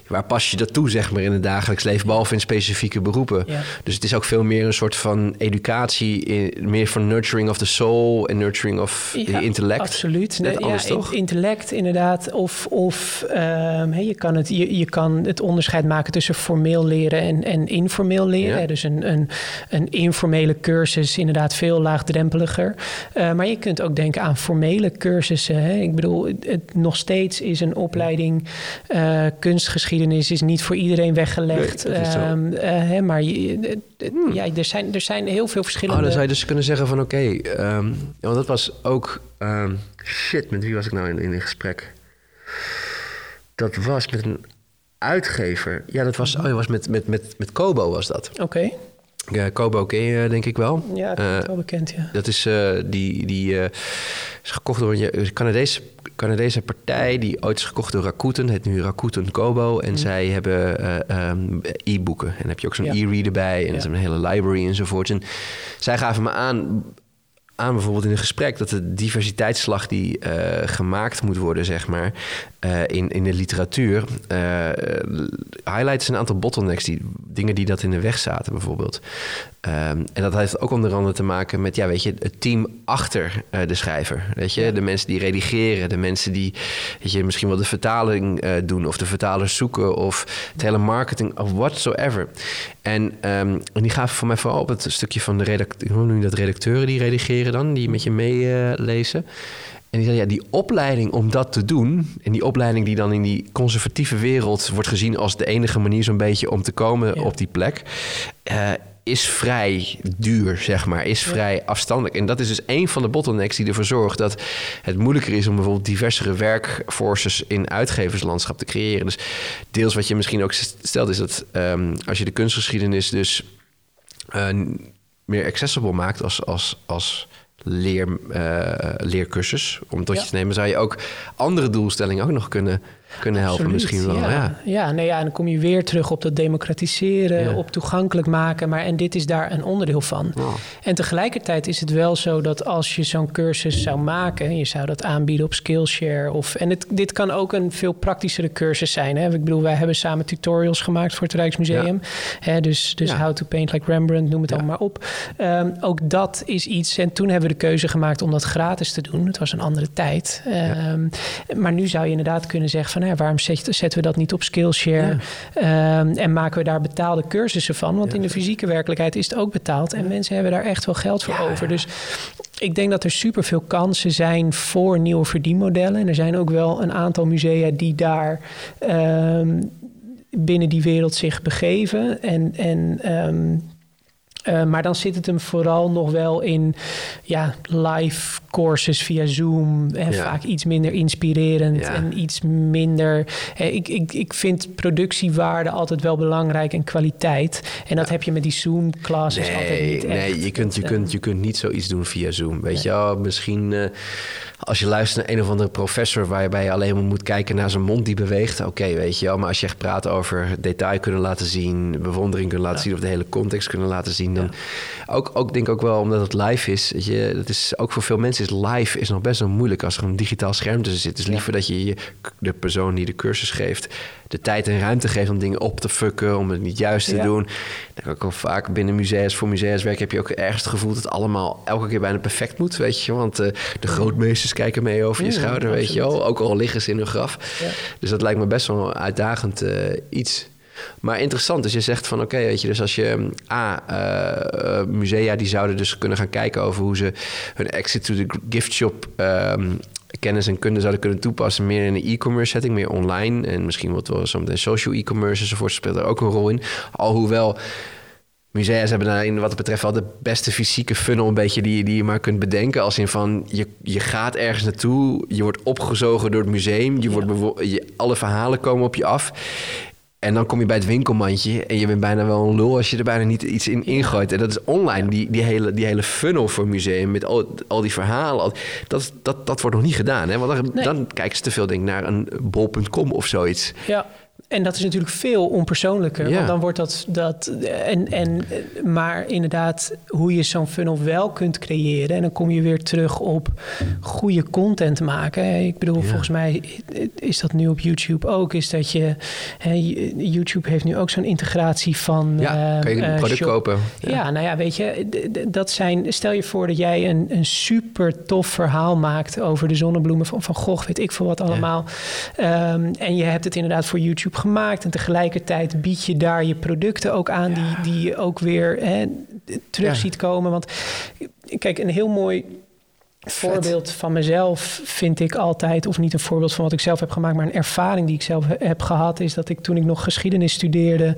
Waar pas je dat toe, zeg maar, in het dagelijks leven, behalve in specifieke beroepen. Dus het is ook veel meer een soort van educatie, meer van nurturing of the soul en nurturing of the intellect. Absoluut. Net ja, toch? intellect inderdaad. Of, of um, je, kan het, je, je kan het onderscheid maken tussen formeel leren en, en informeel leren. Dus een, een, een informele cursus inderdaad veel laagdrempeliger. Uh, maar je kunt ook denken aan formele cursussen. Hè? Ik bedoel, het, nog steeds is een opleiding uh, kunstgeschiedenis is niet voor iedereen weggelegd. Nee, um, uh, hè, maar je, hmm. ja, er, zijn, er zijn heel veel verschillende... Oh, dan zou je dus kunnen zeggen van oké, okay, um, want dat was ook... Um, shit, met wie was ik nou in, in een gesprek? Dat was met een uitgever. Ja, dat was, oh, was met, met, met, met Kobo was dat. Oké. Ja, Kobo ken je denk ik wel. Ja, dat is wel bekend, ja. Dat is uh, die, die is gekocht door een Canadese, Canadese partij... die ooit is gekocht door Rakuten. Het nu Rakuten Kobo. En mm. zij hebben uh, um, e-boeken. En dan heb je ook zo'n ja. e-reader bij. En ja. is een hele library enzovoort. En zij gaven me aan aan bijvoorbeeld in een gesprek dat de diversiteitsslag die uh, gemaakt moet worden, zeg maar, uh, in, in de literatuur, uh, highlights een aantal bottlenecks, die, dingen die dat in de weg zaten, bijvoorbeeld. Um, en dat heeft ook onder andere te maken met, ja, weet je, het team achter de schrijver. Weet je, de mensen die redigeren, de mensen die, weet je, misschien wel de vertaling doen of de vertalers zoeken of het hele marketing of whatsoever. En, um, en die gaven voor mij vooral op het stukje van de redacteur, hoe noem je dat, redacteuren die redigeren dan, die met je meelezen. en die zei, ja, die opleiding om dat te doen... en die opleiding die dan in die conservatieve wereld... wordt gezien als de enige manier zo'n beetje om te komen op die plek... Uh, is vrij duur, zeg maar. Is vrij afstandelijk. En dat is dus een van de bottlenecks die ervoor zorgt... dat het moeilijker is om bijvoorbeeld diversere werkforces... in uitgeverslandschap te creëren. Dus deels wat je misschien ook stelt is dat... Um, als je de kunstgeschiedenis dus... Uh, meer accessible maakt als, als, als leer, leercursus om tot je te nemen, zou je ook andere doelstellingen ook nog kunnen kunnen helpen misschien wel. Ja, ja. nee, ja, en dan kom je weer terug op dat democratiseren, op toegankelijk maken. Maar en dit is daar een onderdeel van. En tegelijkertijd is het wel zo dat als je zo'n cursus zou maken, je zou dat aanbieden op Skillshare. Of, en het, dit kan ook een veel praktischere cursus zijn. Hè? Ik bedoel, wij hebben samen tutorials gemaakt voor het Rijksmuseum. Hè, dus dus How to Paint Like Rembrandt, noem het allemaal maar op. Ehm, ook dat is iets. En toen hebben we de keuze gemaakt om dat gratis te doen. Het was een andere tijd. Um, maar nu zou je inderdaad kunnen zeggen van nou waarom zetten we dat niet op Skillshare? Ehm, en maken we daar betaalde cursussen van? Want in de fysieke werkelijkheid is het ook betaald. En mensen hebben daar echt wel geld voor over. Dus ik denk dat er superveel kansen zijn voor nieuwe verdienmodellen. En er zijn ook wel een aantal musea die daar ehm, binnen die wereld zich begeven. En, en ehm, uh, maar dan zit het hem vooral nog wel in ja, live courses via Zoom. En vaak iets minder inspirerend en iets minder. Uh, ik, ik, ik vind productiewaarde altijd wel belangrijk en kwaliteit. En dat heb je met die Zoom-classes nee, altijd niet. Nee, je kunt, je, kunt, je kunt niet zoiets doen via Zoom. Weet je wel, misschien. Uh, als je luistert naar een of andere professor waarbij je alleen maar moet kijken naar zijn mond die beweegt, oké, weet je wel. Maar als je echt praat over detail kunnen laten zien, bewondering kunnen laten zien of de hele context kunnen laten zien, dan ook, ook denk ik ook wel omdat het live is. Weet je, dat is ook voor veel mensen is live is nog best wel moeilijk als er een digitaal scherm tussen zit. Is liever dat je de persoon die de cursus geeft de tijd en ruimte geeft om dingen op te fucken, om het niet juist te doen. Dan ook al vaak binnen musea's, voor museumswerk heb je ook ergens het gevoel dat het allemaal elke keer bijna perfect moet, weet je. Want uh, de grootmeesters kijken mee over je schouder, weet je wel. Ook al liggen ze in hun graf. Ja. Dus dat lijkt me best wel een uitdagend uh, iets. Maar interessant, dus je zegt van oké, weet je, dus als je A, uh, musea die zouden dus kunnen gaan kijken over hoe ze hun exit to the gift shop um, kennis en kunde zouden kunnen toepassen meer in een e-commerce setting, meer online en misschien wat wel zometeen social e-commerce enzovoort speelt er ook een rol in. Alhoewel musea hebben daarin wat het betreft wel de beste fysieke funnel een beetje die, die je maar kunt bedenken. Als in van je, je gaat ergens naartoe, je wordt opgezogen door het museum, je wordt je, alle verhalen komen op je af. En dan kom je bij het winkelmandje en je bent bijna wel een lul als je er bijna niet iets in ingooit. En dat is online, die, die, hele, die hele funnel voor museum met al, al die verhalen. Dat, dat, dat wordt nog niet gedaan. Hè? Want dan, dan kijken ze te veel denk naar een bol.com of zoiets. Ja. En dat is natuurlijk veel onpersoonlijker. Want dan wordt dat. dat en, en, maar inderdaad, hoe je zo'n funnel wel kunt creëren. En dan kom je weer terug op goede content maken. Ik bedoel, volgens mij is dat nu op YouTube ook. Is dat je. YouTube heeft nu ook zo'n integratie van. Ja, kan je een uh, product kopen. Ja. ja. nou ja, weet je, dat zijn. Stel je voor dat jij een, een super tof verhaal maakt over de zonnebloemen van Van Gogh, weet ik veel wat allemaal. Um, en je hebt het inderdaad voor YouTube gemaakt. En tegelijkertijd bied je daar je producten ook aan, die, die je ook weer hè, terug ziet komen. Want kijk, een heel mooi voorbeeld van mezelf vind ik altijd, of niet een voorbeeld van wat ik zelf heb gemaakt, maar een ervaring die ik zelf heb gehad, is dat ik toen ik nog geschiedenis studeerde,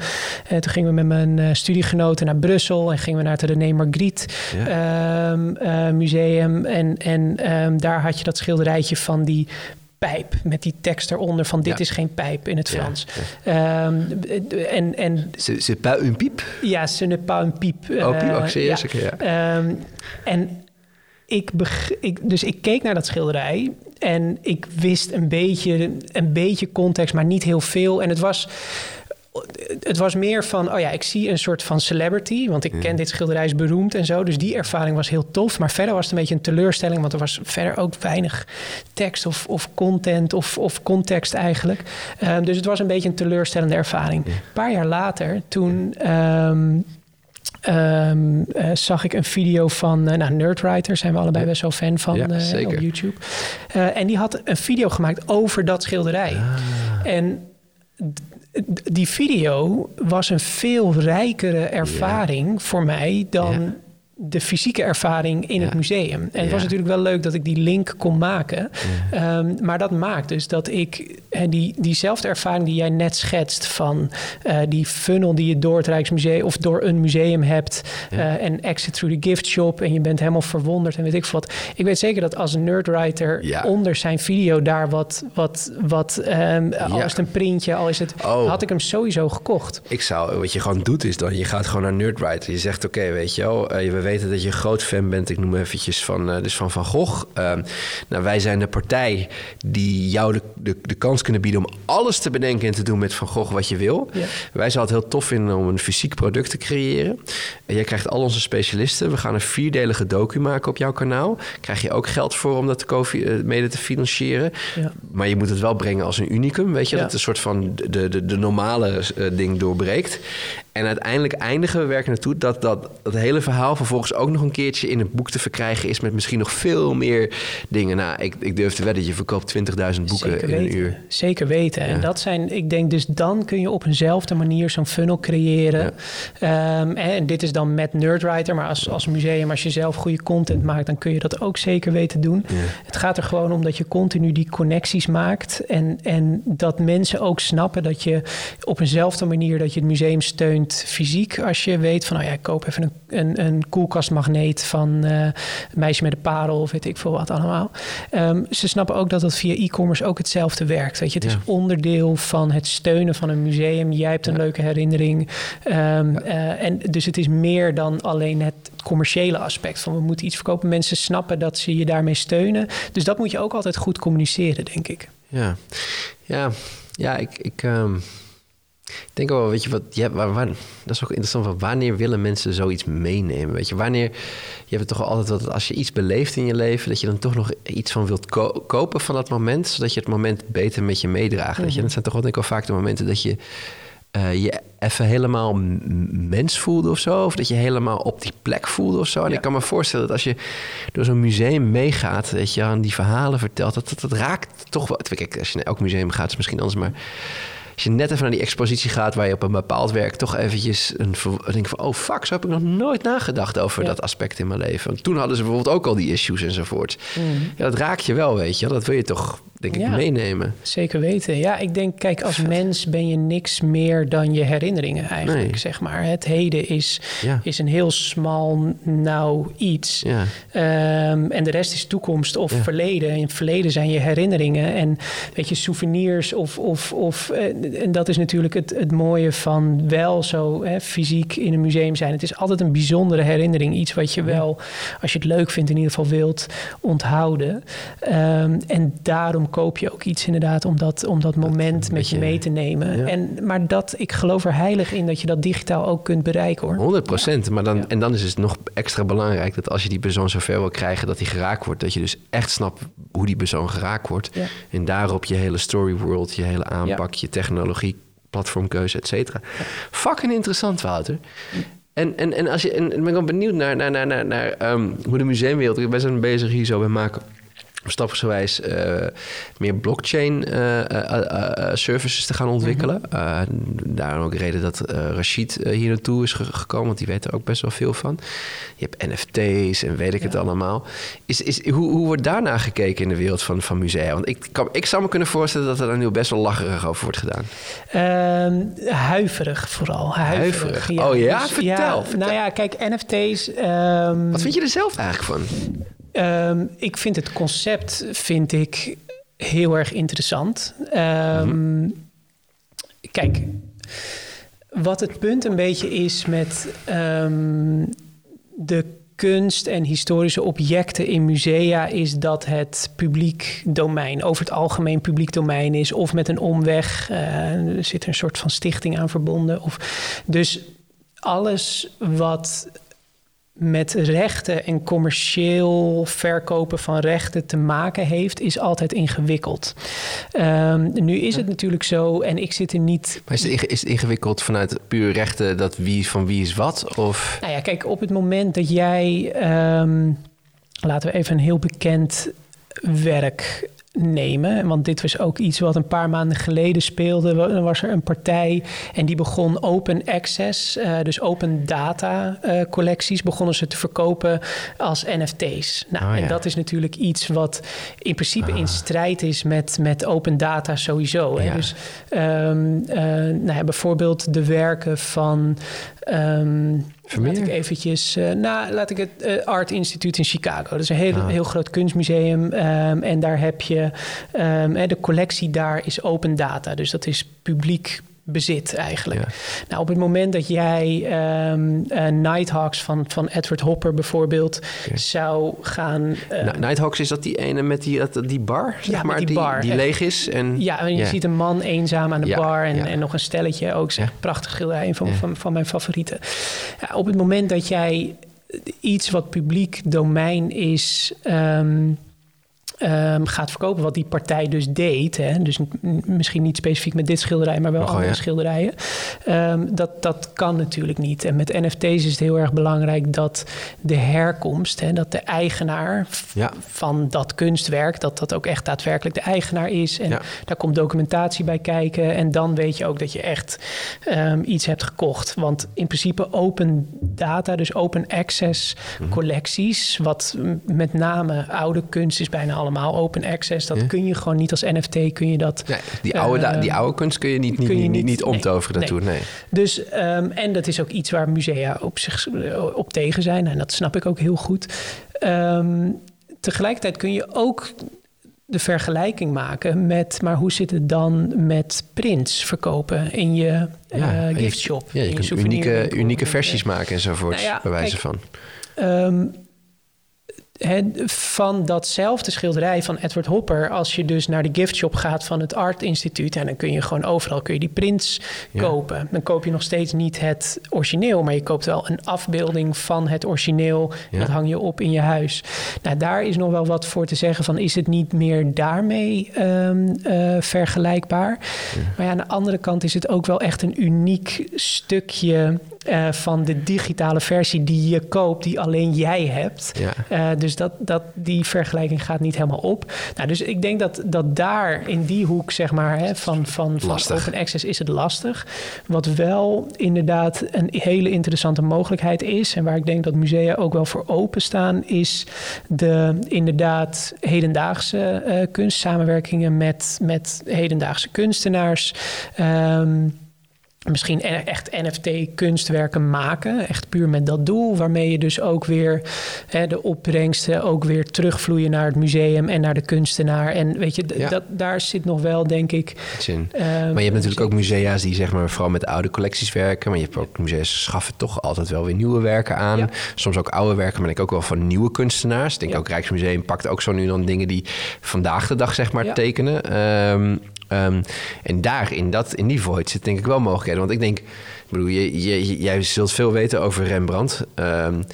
eh, toen gingen we met mijn uh, studiegenoten naar Brussel en gingen we naar het René Magritte ehm, eh, museum. En, en um, daar had je dat schilderijtje van die pijp met die tekst eronder van dit is geen pijp in het Frans. Ja, um, en, en, c'est pas une pipe? Ja, ce n'est pas une pipe. Oh, piep, uh, ja. ja. Um, en ik, ik, dus ik keek naar dat schilderij en ik wist een beetje, een beetje context, maar niet heel veel. En het was het was meer van, oh ja, ik zie een soort van celebrity, want ik ken dit schilderij is beroemd en zo. Dus die ervaring was heel tof. Maar verder was het een beetje een teleurstelling, want er was verder ook weinig tekst of, of content of, of context eigenlijk. Um, dus het was een beetje een teleurstellende ervaring. Een paar jaar later, toen. Um, Um, uh, zag ik een video van uh, nou, Nerdwriter, zijn we allebei best wel fan van ja, uh, op YouTube. en die had een video gemaakt over dat schilderij. Ah. En die video was een veel rijkere ervaring voor mij dan de fysieke ervaring in het museum. En het was natuurlijk wel leuk dat ik die link kon maken. Um, maar dat maakt dus dat ik die, diezelfde ervaring die jij net schetst van uh, die funnel die je door het Rijksmuseum of door een museum hebt uh, en exit through the gift shop en je bent helemaal verwonderd en weet ik wat. Ik weet zeker dat als een nerdwriter ja. onder zijn video daar wat, wat, wat um, al is het een printje, al is het, oh. had ik hem sowieso gekocht. Ik zou, wat je gewoon doet is dan, je gaat gewoon naar Nerdwriter. Je zegt, oké, weet je wel, uh, we weten dat je een groot fan bent. Ik noem eventjes van, uh, dus van Van Gogh. Uh, nou, wij zijn de partij die jou de, de, de, kans kunnen bieden om alles te bedenken en te doen met Van Gogh wat je wil. Ja. Wij zouden het heel tof vinden om een fysiek product te creëren. En jij krijgt al onze specialisten. We gaan een vierdelige docu maken op jouw kanaal. Krijg je ook geld voor om dat te mede te financieren. Ja. Maar je moet het wel brengen als een unicum, weet je. Dat een soort van de, de, de normale ding doorbreekt. En uiteindelijk eindigen we werken naartoe dat, dat dat hele verhaal vervolgens ook nog een keertje in het boek te verkrijgen is met misschien nog veel meer dingen. Nou, ik, ik durf te wedden, je verkoopt 20.000 boeken in een uur. Zeker weten. En dat zijn, ik denk dus dan kun je op eenzelfde manier zo'n funnel creëren. Ehm, en dit is dan met Nerdwriter, maar als, als museum, als je zelf goede content maakt, dan kun je dat ook zeker weten doen. Het gaat er gewoon om dat je continu die connecties maakt en, en dat mensen ook snappen dat je op eenzelfde manier dat je het museum steunt fysiek. Als je weet van, nou ja, ik koop even een, een, een koelkastmagneet van uh, meisje met een parel of weet ik veel wat allemaal. Ehm, ze snappen ook dat dat via e-commerce ook hetzelfde werkt. Weet je, het is onderdeel van het steunen van een museum. Jij hebt een leuke herinnering. Um, uh, en dus het is meer dan alleen het commerciële aspect van we moeten iets verkopen. Mensen snappen dat ze je daarmee steunen. Dus dat moet je ook altijd goed communiceren, denk ik. Ja, ja, ja ik. ik um ik denk wel, weet je wat, ja, waar, waar, dat is ook interessant. Van wanneer willen mensen zoiets meenemen? Weet je, wanneer, je hebt het toch altijd dat als je iets beleeft in je leven, dat je dan toch nog iets van wilt kopen van dat moment, zodat je het moment beter met je meedraagt. Weet je, en dat zijn toch wel, denk ik wel vaak de momenten dat je uh, je even helemaal mens voelde of zo. Of dat je helemaal op die plek voelde of zo. En ik kan me voorstellen dat als je door zo'n museum meegaat, weet je, aan die verhalen vertelt, dat, dat, dat raakt toch wel. Kijk, als je naar elk museum gaat, is misschien anders, maar als je net even naar die expositie gaat waar je op een bepaald werk toch eventjes een denk van oh fuck, zo heb ik nog nooit nagedacht over dat aspect in mijn leven. Want toen hadden ze bijvoorbeeld ook al die issues enzovoort. Mm. Ja, dat raakt je wel, weet je. Dat wil je toch denk ik, meenemen. Zeker weten. Ja, ik denk, kijk, als mens ben je niks meer dan je herinneringen eigenlijk, zeg maar. Het heden is, is een heel smal, nou iets. Ja. Ehm, en de rest is toekomst of verleden. In het verleden zijn je herinneringen en, weet je, souvenirs of... of, of eh, en dat is natuurlijk het, het mooie van wel zo hè, fysiek in een museum zijn. Het is altijd een bijzondere herinnering. Iets wat je wel, als je het leuk vindt, in ieder geval wilt onthouden. Um, en daarom koop je ook iets inderdaad om dat, om dat moment met je mee te nemen. En, maar dat, ik geloof er heilig in dat je dat digitaal ook kunt bereiken hoor. 100 procent. Maar dan, En dan is het nog extra belangrijk dat als je die persoon zover wil krijgen dat hij geraakt wordt, dat je dus echt snapt hoe die persoon geraakt wordt. En daarop je hele story world, je hele aanpak, je technologie, platformkeuze, et cetera. Fucking interessant, Wouter. En, en, en, als je, en, ben ik benieuwd naar, naar, naar, naar, naar um, hoe de museumwereld... We zijn bezig hier zo bij maken stapsgewijs uh, meer blockchain uh, uh, services te gaan ontwikkelen. Mm daarom ook reden dat Rashid hier naartoe is gekomen, want die weet er ook best wel veel van. Je hebt NFT's en weet ik het allemaal. Is, is, hoe, hoe wordt daarna gekeken in de wereld van, van musea? Want ik, kan, ik zou me kunnen voorstellen dat er dan nu best wel lacherig over wordt gedaan. Uh, huiverig vooral. Huiverig. Oh ja? Dus, vertel, Nou ja, kijk, NFT's... Um... Wat vind je er zelf eigenlijk van? Um, ik vind het concept vind ik heel erg interessant. Mm Kijk, wat het punt een beetje is met um, de kunst en historische objecten in musea is dat het publiek domein, over het algemeen publiek domein is, of met een omweg. Uh, er zit een soort van stichting aan verbonden. Of, dus alles wat met rechten en commercieel verkopen van rechten te maken heeft, is altijd ingewikkeld. Um, nu is het natuurlijk zo, en ik zit er niet. Maar is het, is het ingewikkeld vanuit puur rechten dat wie van wie is wat? Of? Nou ja, kijk, op het moment dat jij, um, laten we even een heel bekend werk nemen. Want dit was ook iets wat een paar maanden geleden speelde. Dan was er een partij en die begon open access, uh, dus open data uh, collecties, begonnen ze te verkopen als NFT's. Nou, oh, ja. en dat is natuurlijk iets wat in principe ah. in strijd is met, met open data sowieso. Hè? Dus um, uh, nou ja, bijvoorbeeld de werken van. Um, Laat ik eventjes, uh, nou, laat ik het uh, Art Institute in Chicago. Dat is een heel, ah. heel groot kunstmuseum. Um, en daar heb je, um, de collectie daar is open data. Dus dat is publiek bezit eigenlijk. Nou, op het moment dat jij um, uh, Nighthawks van, van Edward Hopper bijvoorbeeld zou gaan... Uh, Nighthawks, is dat die ene met die, die bar, zeg maar, die, die, bar. die leeg is? En, ja, en je ziet een man eenzaam aan de bar en, en nog een stelletje ook. Zeg, prachtig schilderij, een van, van, van mijn favorieten. op het moment dat jij iets wat publiek domein is... Um, um, gaat verkopen. Wat die partij dus deed. Hè? Dus misschien niet specifiek met dit schilderij, maar wel andere schilderijen. Um, dat, dat kan natuurlijk niet. En met NFT's is het heel erg belangrijk dat de herkomst, hè, dat de eigenaar van dat kunstwerk, dat dat ook echt daadwerkelijk de eigenaar is. En daar komt documentatie bij kijken. En dan weet je ook dat je echt um, iets hebt gekocht. Want in principe open data, dus open access mhm. collecties, wat met name oude kunst is bijna allemaal open access. Dat kun je gewoon niet als NFT, kun je dat... Nee, die, oude, uh, die oude kunst kun je niet, niet, niet, niet, niet omtoveren nee, daartoe, nee. Dus, um, en dat is ook iets waar musea op, zich, op tegen zijn. En dat snap ik ook heel goed. Um, tegelijkertijd kun je ook de vergelijking maken met, maar hoe zit het dan met prints verkopen in je ja, uh, giftshop? Ja, je kunt unieke, unieke versies maken enzovoort, nou ja, bij wijze kijk, van. Um, van datzelfde schilderij van Edward Hopper, als je dus naar de giftshop gaat van het Art Instituut, en dan kun je gewoon overal kun je die prints kopen. Dan koop je nog steeds niet het origineel, maar je koopt wel een afbeelding van het origineel. Dat hang je op in je huis. Nou, daar is nog wel wat voor te zeggen van, is het niet meer daarmee um, uh, vergelijkbaar? Maar ja, aan de andere kant is het ook wel echt een uniek stukje uh, van de digitale versie die je koopt, die alleen jij hebt. Ja. Uh, dus dat, dat, die vergelijking gaat niet helemaal op. Nou, dus ik denk dat, dat daar in die hoek, zeg maar, hè, van, van, van open access is het lastig. Wat wel inderdaad een hele interessante mogelijkheid is, en waar ik denk dat musea ook wel voor openstaan, is de inderdaad hedendaagse uh, kunst, samenwerkingen met, met hedendaagse kunstenaars. Um, misschien e- echt NFT-kunstwerken maken. Echt puur met dat doel. Waarmee je dus ook weer hè, de opbrengsten ook weer terugvloeien naar het museum en naar de kunstenaar. En weet je, dat, daar zit nog wel, denk ik. Zin. Uh, maar je hebt natuurlijk ook musea's die zeg maar vooral met oude collecties werken. Maar je hebt ook musea's schaffen toch altijd wel weer nieuwe werken aan. Ja. Soms ook oude werken, maar ik ook wel van nieuwe kunstenaars. Ik denk ook Rijksmuseum pakt ook zo nu dan dingen die vandaag de dag zeg maar tekenen. Um, Um, en daar, in, dat, in die void, zit denk ik wel mogelijkheden. Want ik denk, bedoel, je, je, jij zult veel weten over Rembrandt. Um,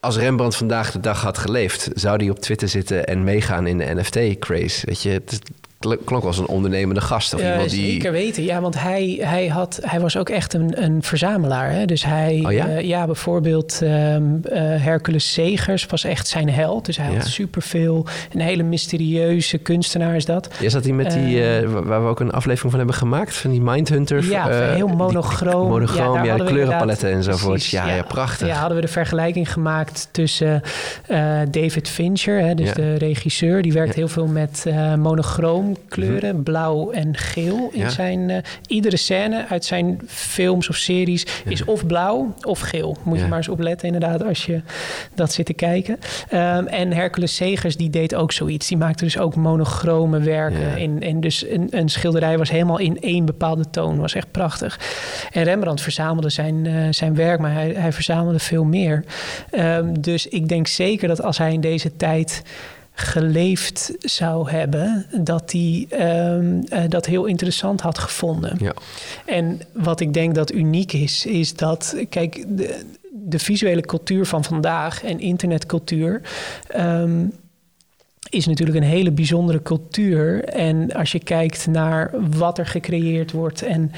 als Rembrandt vandaag de dag had geleefd, zou die op Twitter zitten en meegaan in de NFT-craze. Weet je, het, klonk als een ondernemende gast. Of iemand die... Zeker weten, ja, want hij, hij, had, hij was ook echt een, een verzamelaar. Hè? Dus hij, oh, ja? Uh, ja? bijvoorbeeld um, Hercules Segers was echt zijn held. Dus hij ja. had superveel, een hele mysterieuze kunstenaar is dat. Is dat die met die, uh, waar we ook een aflevering van hebben gemaakt, van die Mindhunter? Ja, heel monochroom. monochroom, ja, de kleurenpaletten enzovoort. Ja, ja, prachtig. Ja, hadden we de vergelijking gemaakt tussen David Fincher, hè, dus de regisseur, die werkt heel veel met monochroom kleuren, mhm. blauw en geel. In zijn, uh, iedere scène uit zijn films of series is of blauw of geel. Moet je maar eens opletten inderdaad als je dat zit te kijken. Um, en Hercules Segers die deed ook zoiets. Die maakte dus ook monochrome werken. In, in, dus een, een, schilderij was helemaal in één bepaalde toon. Was echt prachtig. En Rembrandt verzamelde zijn, uh, zijn werk, maar hij, hij verzamelde veel meer. Um, dus ik denk zeker dat als hij in deze tijd geleefd zou hebben, dat hij um, uh, dat heel interessant had gevonden. Ja. En wat ik denk dat uniek is, is dat, kijk, de, de visuele cultuur van vandaag en internetcultuur. Um, is natuurlijk een hele bijzondere cultuur. En als je kijkt naar wat er gecreëerd wordt en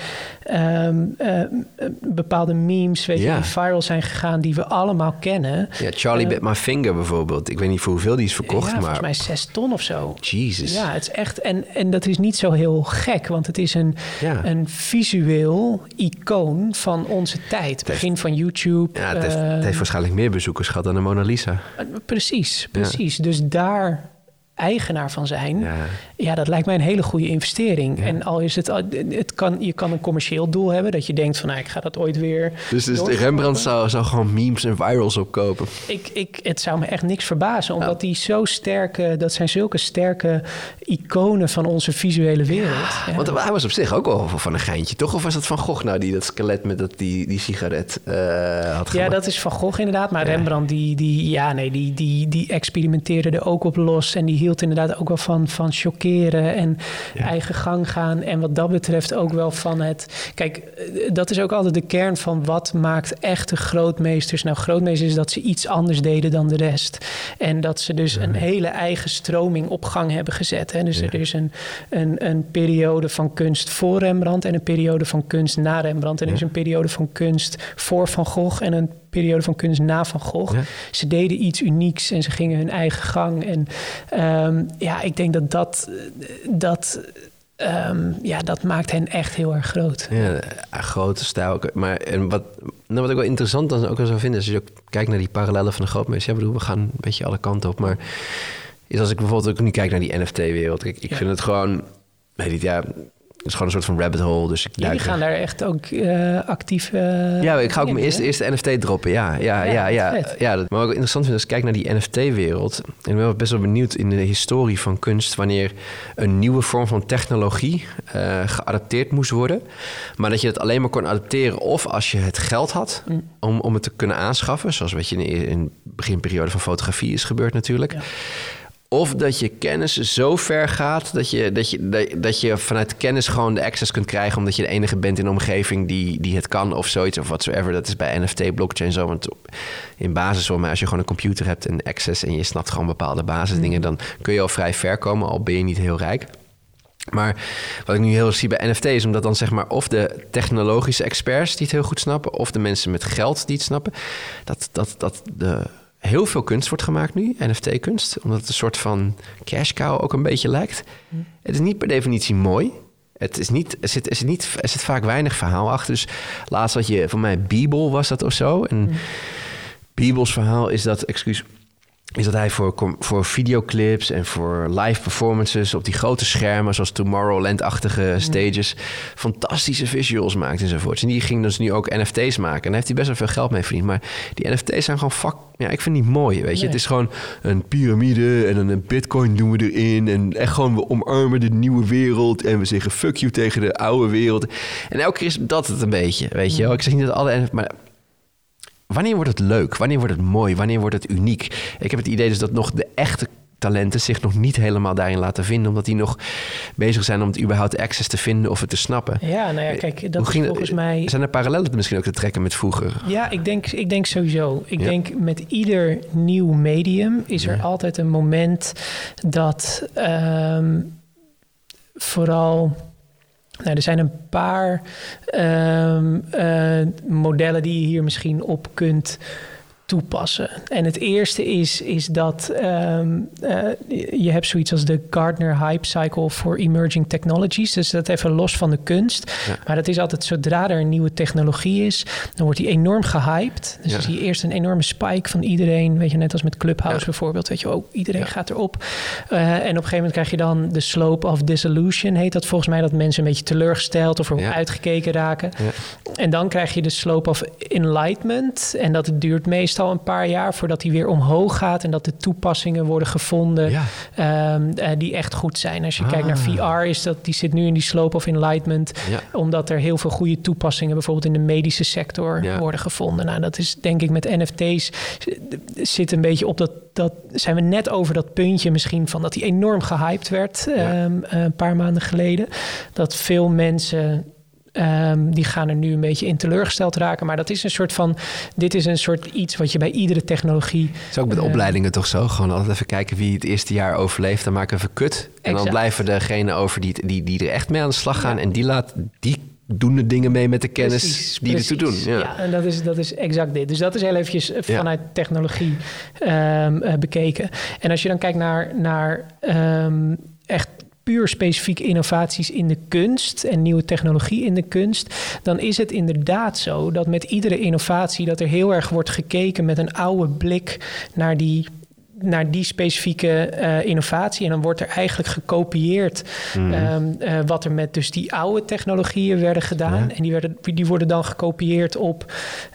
ehm, eh, bepaalde memes, weet je, die viral zijn gegaan, die we allemaal kennen. Ja, Charlie uh, Bit My Finger bijvoorbeeld. Ik weet niet voor hoeveel die is verkocht, ja, maar... volgens mij zes ton of zo. Jesus. Ja, het is echt... En, en dat is niet zo heel gek, want het is een, een visueel icoon van onze tijd. Begin van YouTube. Ja, het heeft, het heeft waarschijnlijk meer bezoekers gehad dan de Mona Lisa. Precies, precies. Dus daar eigenaar van zijn. Ja. ja, dat lijkt mij een hele goede investering. En al is het, het kan, je kan een commercieel doel hebben dat je denkt van, nou, ik ga dat ooit weer. Dus, dus de Rembrandt zou, zou gewoon memes en virals opkopen. Ik, ik, het zou me echt niks verbazen, omdat die zo sterke, dat zijn zulke sterke iconen van onze visuele wereld. Ja, Want hij was op zich ook wel van een geintje, toch? Of was dat van Gogh nou die dat skelet met dat, die, die sigaret uh, had gemaakt? Ja, dat is van Gogh inderdaad. Maar Rembrandt die, die, ja, nee, die, die, die experimenteerde er ook op los en die hield hield inderdaad ook wel van, van chockeren en eigen gang gaan. En wat dat betreft ook wel van het. Kijk, dat is ook altijd de kern van wat maakt echte grootmeesters. Nou, grootmeesters is dat ze iets anders deden dan de rest. En dat ze dus een hele eigen stroming op gang hebben gezet. Hè. Dus er is een, een, een periode van kunst voor Rembrandt en een periode van kunst na Rembrandt. En er is een periode van kunst voor Van Gogh en een periode van kunst na Van Gogh. Ze deden iets unieks en ze gingen hun eigen gang. En um, ja, ik denk dat dat, dat, um, ja, dat maakt hen echt heel erg groot. Ja, grote stijl. Maar en wat, nou, wat ik wel interessant dan ook wel zou vinden... is als je ook kijkt naar die parallellen van de grootmeester. Ja, bedoel, we gaan een beetje alle kanten op. Maar is als ik bijvoorbeeld ook nu kijk naar die NFT-wereld. Ik, ik vind het gewoon... Weet niet, ja, het is gewoon een soort van rabbit hole. Dus ik Jullie gaan daar echt ook uh, actief. Uh, ja, ik ga ook mijn eerste, eerste NFT droppen. Ja, ja, ja, ja. ja, ja dat, maar wat ik interessant vind als ik kijk naar die NFT-wereld. En ik ben best wel benieuwd in de historie van kunst. wanneer een nieuwe vorm van technologie uh, geadapteerd moest worden. Maar dat je het alleen maar kon adapteren of als je het geld had mm. om, om het te kunnen aanschaffen. Zoals wat je in, in de beginperiode van fotografie is gebeurd natuurlijk. Ja. Of dat je kennis zo ver gaat dat je, dat, je, dat je vanuit kennis gewoon de access kunt krijgen. omdat je de enige bent in de omgeving die, die het kan of zoiets. Of whatsoever. Dat is bij NFT, blockchain zo. Want in basis, maar als je gewoon een computer hebt en access. en je snapt gewoon bepaalde basisdingen. Mm. dan kun je al vrij ver komen, al ben je niet heel rijk. Maar wat ik nu heel zie bij NFT is omdat dan zeg maar of de technologische experts die het heel goed snappen, of de mensen met geld die het snappen, dat, dat, dat de heel veel kunst wordt gemaakt nu, NFT-kunst, omdat het een soort van cash cow ook een beetje lijkt. Mm. Het is niet per definitie mooi. Het is niet, er, zit, er, zit niet, er zit vaak weinig verhaal achter. Dus laatst had je, voor mij, Bibel was dat of zo. En mm. Bibels verhaal is dat, excuus, is dat hij voor, voor videoclips en voor live performances op die grote schermen, zoals Tomorrowland-achtige stages, fantastische visuals maakt enzovoort. En die ging dus nu ook NFT's maken. En daar heeft hij best wel veel geld mee verdiend. Maar die NFT's zijn gewoon fuck. Ja, ik vind die mooi. Weet je, het is gewoon een piramide en een bitcoin doen we erin. En echt gewoon, we omarmen de nieuwe wereld. En we zeggen fuck you tegen de oude wereld. En elke keer is dat het een beetje. Weet je, ik zeg niet dat alle. Maar wanneer wordt het leuk? Wanneer wordt het mooi? Wanneer wordt het uniek? Ik heb het idee dus dat nog de echte talenten zich nog niet helemaal daarin laten vinden, omdat die nog bezig zijn om het überhaupt access te vinden of het te snappen. Ja, nou ja, kijk, dat is volgens mij. Zijn er parallellen misschien ook te trekken met vroeger? Ja, ik denk, ik denk sowieso. Ik denk met ieder nieuw medium is er altijd een moment dat um, vooral nou, er zijn een paar uh, uh, modellen die je hier misschien op kunt toepassen. En het eerste is, is dat um, uh, je hebt zoiets als de Gardner Hype Cycle for Emerging Technologies. Dus dat even los van de kunst. Maar dat is altijd zodra er een nieuwe technologie is, dan wordt die enorm gehyped. Dus ja. zie je eerst een enorme spike van iedereen. Weet je, net als met Clubhouse ja. bijvoorbeeld. Weet je, oh, iedereen gaat erop. Uh, en op een gegeven moment krijg je dan de slope of disillusion, heet dat volgens mij, dat mensen een beetje teleurgesteld of erop uitgekeken raken. En dan krijg je de slope of enlightenment. En dat duurt meestal al een paar jaar voordat hij weer omhoog gaat en dat de toepassingen worden gevonden um, uh, die echt goed zijn. Als je kijkt naar ah. VR, is dat, die zit nu in die slope of enlightenment, omdat er heel veel goede toepassingen bijvoorbeeld in de medische sector worden gevonden. Nou, dat is denk ik met NFT's zit een beetje op dat, dat zijn we net over dat puntje misschien van dat hij enorm gehyped werd um, een paar maanden geleden. Dat veel mensen Ehm, die gaan er nu een beetje in teleurgesteld raken. Maar dat is een soort van. Dit is een soort iets wat je bij iedere technologie. Het is ook met uh, opleidingen toch zo? Gewoon altijd even kijken wie het eerste jaar overleeft. Dan maken we even kut. En dan blijven degenen over die, die, die er echt mee aan de slag gaan. En die, laat, die doen de dingen mee met de kennis Precies, die precies. ertoe doen. Ja. Ja, en dat is, dat is exact dit. Dus dat is heel eventjes vanuit technologie ehm, eh, bekeken. En als je dan kijkt naar, naar ehm, echt puur specifieke innovaties in de kunst en nieuwe technologie in de kunst, dan is het inderdaad zo dat met iedere innovatie dat er heel erg wordt gekeken met een oude blik naar die naar die specifieke uh, innovatie. En dan wordt er eigenlijk gekopieerd mm. um, uh, wat er met dus die oude technologieën werden gedaan. Ja. En die, werden, die worden dan gekopieerd op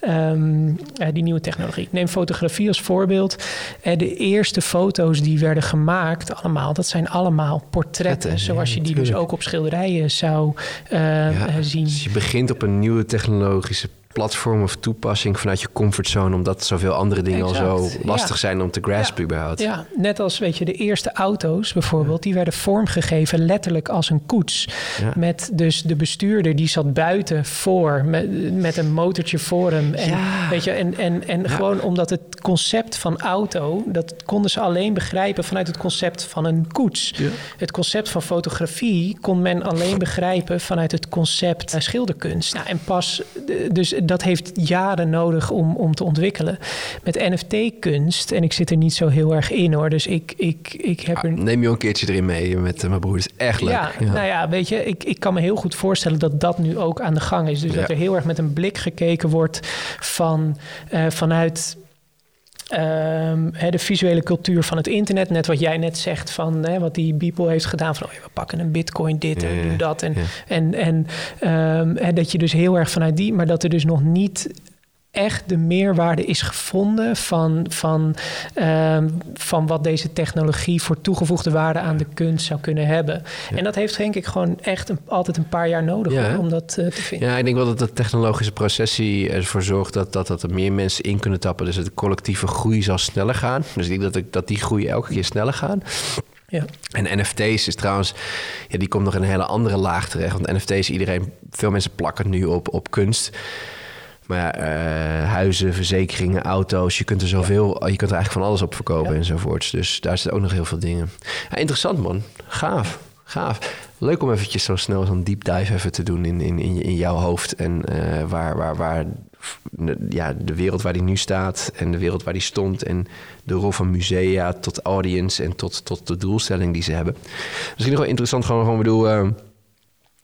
um, uh, die nieuwe technologie. Neem fotografie als voorbeeld. de eerste foto's die werden gemaakt, allemaal, dat zijn allemaal portretten. Zoals ja, je die dus ook op schilderijen zou zien. Dus je begint op een nieuwe technologische platform of toepassing vanuit je comfortzone, omdat zoveel andere dingen exact. al zo lastig ja. zijn om te graspen ja. überhaupt. Ja, net als weet je, de eerste auto's bijvoorbeeld, die werden vormgegeven letterlijk als een koets. Met dus de bestuurder die zat buiten voor, met, met een motortje voor hem. En, weet je, en, en, en gewoon omdat het concept van auto, dat konden ze alleen begrijpen vanuit het concept van een koets. Het concept van fotografie kon men alleen begrijpen vanuit het concept uh, schilderkunst. Nou, en pas, dus dat heeft jaren nodig om, om te ontwikkelen. Met NFT-kunst, en ik zit er niet zo heel erg in hoor, dus ik, ik, ik heb er... Neem je een keertje erin mee met uh, mijn broer, is echt leuk. Ja, ja, nou ja, weet je, ik, ik kan me heel goed voorstellen dat dat nu ook aan de gang is. Dus ja. dat er heel erg met een blik gekeken wordt van, uh, vanuit Um, he, de visuele cultuur van het internet. Net wat jij net zegt van he, wat die Beeple heeft gedaan. Van oh, we pakken een bitcoin dit en doen dat. En, ja. en, en um, he, dat je dus heel erg vanuit die... maar dat er dus nog niet echt de meerwaarde is gevonden van, van, um, van wat deze technologie voor toegevoegde waarde aan de kunst zou kunnen hebben. Ja. En dat heeft denk ik gewoon echt een, altijd een paar jaar nodig ja. hoor, om dat uh, te vinden. Ja, ik denk wel dat de technologische processie ervoor zorgt dat, dat, dat er meer mensen in kunnen tappen. Dus de collectieve groei zal sneller gaan. Dus ik denk dat, ik, dat die groei elke keer sneller gaat. Ja. En NFT's is trouwens, ja, die komt nog in een hele andere laag terecht. Want NFT's, iedereen, veel mensen plakken nu op, op kunst. Maar ja, uh, huizen, verzekeringen, auto's, je kunt er zoveel, je kunt er eigenlijk van alles op verkopen ja. enzovoorts. Dus daar zitten ook nog heel veel dingen. Ja, interessant man, gaaf, gaaf. Leuk om eventjes zo snel zo'n deep dive even te doen in, in, in, in jouw hoofd. En uh, waar, waar, waar ja, de wereld waar die nu staat en de wereld waar die stond. En de rol van musea tot audience en tot, tot de doelstelling die ze hebben. Misschien nog wel interessant, gewoon, gewoon bedoel... Uh,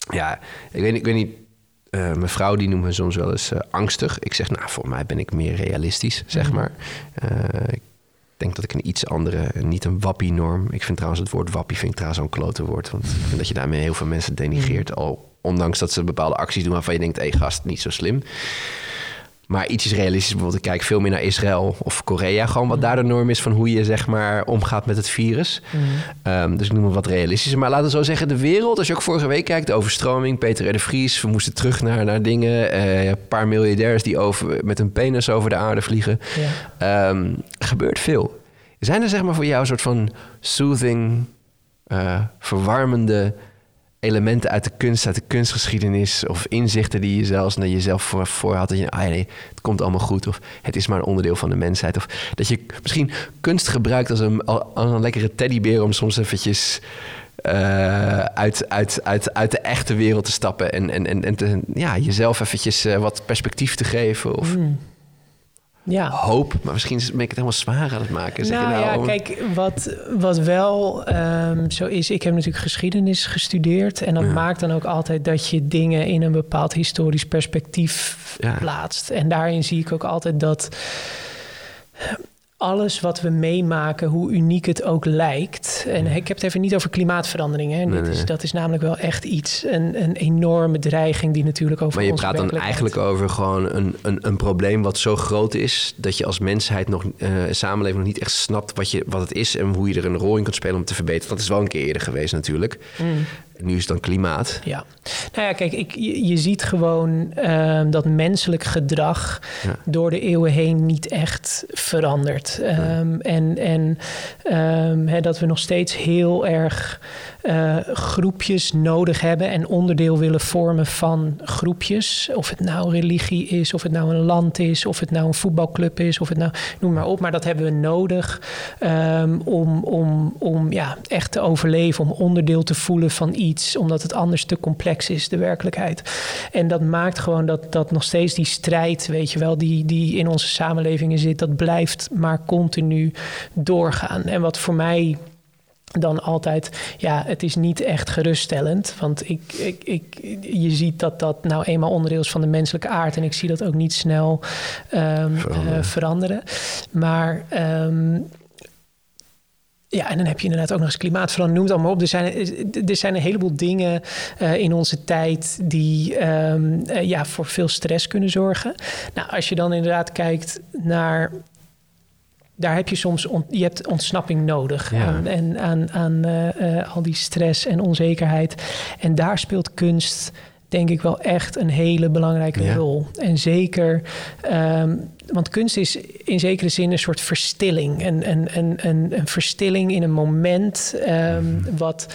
ja, ik weet, ik weet niet uh, mijn vrouw die noemt me soms wel eens uh, angstig. Ik zeg, nou, voor mij ben ik meer realistisch, zeg mm. maar. Uh, ik denk dat ik een iets andere, niet een wappie-norm. Ik vind trouwens het woord wappie vind ik trouwens zo'n klote woord. Want ik vind dat je daarmee heel veel mensen denigreert. Mm. Al ondanks dat ze bepaalde acties doen waarvan je denkt, hé hey, gast, niet zo slim. Maar iets realistisch. Bijvoorbeeld, ik kijk veel meer naar Israël of Korea. Gewoon wat mm. daar de norm is van hoe je zeg maar omgaat met het virus. Mm. Um, dus ik noem het wat realistischer. Maar laten we zo zeggen, de wereld. Als je ook vorige week kijkt, de overstroming. Peter R. de Vries. We moesten terug naar, naar dingen. Uh, een paar miljardairs die over, met een penis over de aarde vliegen. Ja. Um, gebeurt veel. Zijn er zeg maar voor jou een soort van soothing, uh, verwarmende elementen uit de kunst, uit de kunstgeschiedenis... of inzichten die je zelfs naar jezelf voor, voor had... dat je, ah nee, het komt allemaal goed of het is maar een onderdeel van de mensheid... of dat je misschien kunst gebruikt als een, als een lekkere teddybeer... om soms eventjes uh, uit, uit, uit, uit de echte wereld te stappen... en, en, en, en ja, jezelf eventjes uh, wat perspectief te geven of... Mm ja. hoop. Maar misschien ben ik het helemaal zwaar aan het maken. Zeg nou, nou ja, kijk, wat, wat wel um, zo is... Ik heb natuurlijk geschiedenis gestudeerd. En dat ja. maakt dan ook altijd dat je dingen in een bepaald historisch perspectief plaatst. En daarin zie ik ook altijd dat alles wat we meemaken, hoe uniek het ook lijkt. En ik heb het even niet over klimaatverandering. Hè. Nee, nee. Is, dat is namelijk wel echt iets, een, een enorme dreiging die natuurlijk over. Maar je praat dan eigenlijk over gewoon een, een, een probleem wat zo groot is dat je als mensheid nog uh, samenleving nog niet echt snapt wat, je, wat het is en hoe je er een rol in kunt spelen om te verbeteren. Dat is wel een keer eerder geweest natuurlijk. Mm. Nu is het dan klimaat. Ja, nou ja, kijk, ik, je, ziet gewoon ehm, dat menselijk gedrag door de eeuwen heen niet echt verandert. Ehm, en en um, dat we nog steeds heel erg uh, groepjes nodig hebben en onderdeel willen vormen van groepjes. Of het nou religie is, of het nou een land is, of het nou een voetbalclub is, of het nou, noem maar op. Maar dat hebben we nodig om, om, om ja, echt te overleven, om onderdeel te voelen van iets, omdat het anders te complex is, de werkelijkheid. En dat maakt gewoon dat, dat nog steeds die strijd, weet je wel, die, die in onze samenlevingen zit, dat blijft maar continu doorgaan. En wat voor mij dan altijd, ja, het is niet echt geruststellend. Want ik, ik, ik, je ziet dat dat nou eenmaal onderdeel is van de menselijke aard. En ik zie dat ook niet snel um, veranderen. Uh, veranderen. Maar um, ja, en dan heb je inderdaad ook nog eens klimaatverandering, noem het allemaal op. Er zijn, er zijn een heleboel dingen uh, in onze tijd die um, uh, ja, voor veel stress kunnen zorgen. Nou, als je dan inderdaad kijkt naar daar heb je soms on, je hebt ontsnapping nodig ja. aan, en aan, aan uh, al die stress en onzekerheid. En daar speelt kunst denk ik wel echt een hele belangrijke ja. rol. En zeker, um, want kunst is in zekere zin een soort verstilling. Een, een, een, een, een verstilling in een moment um, wat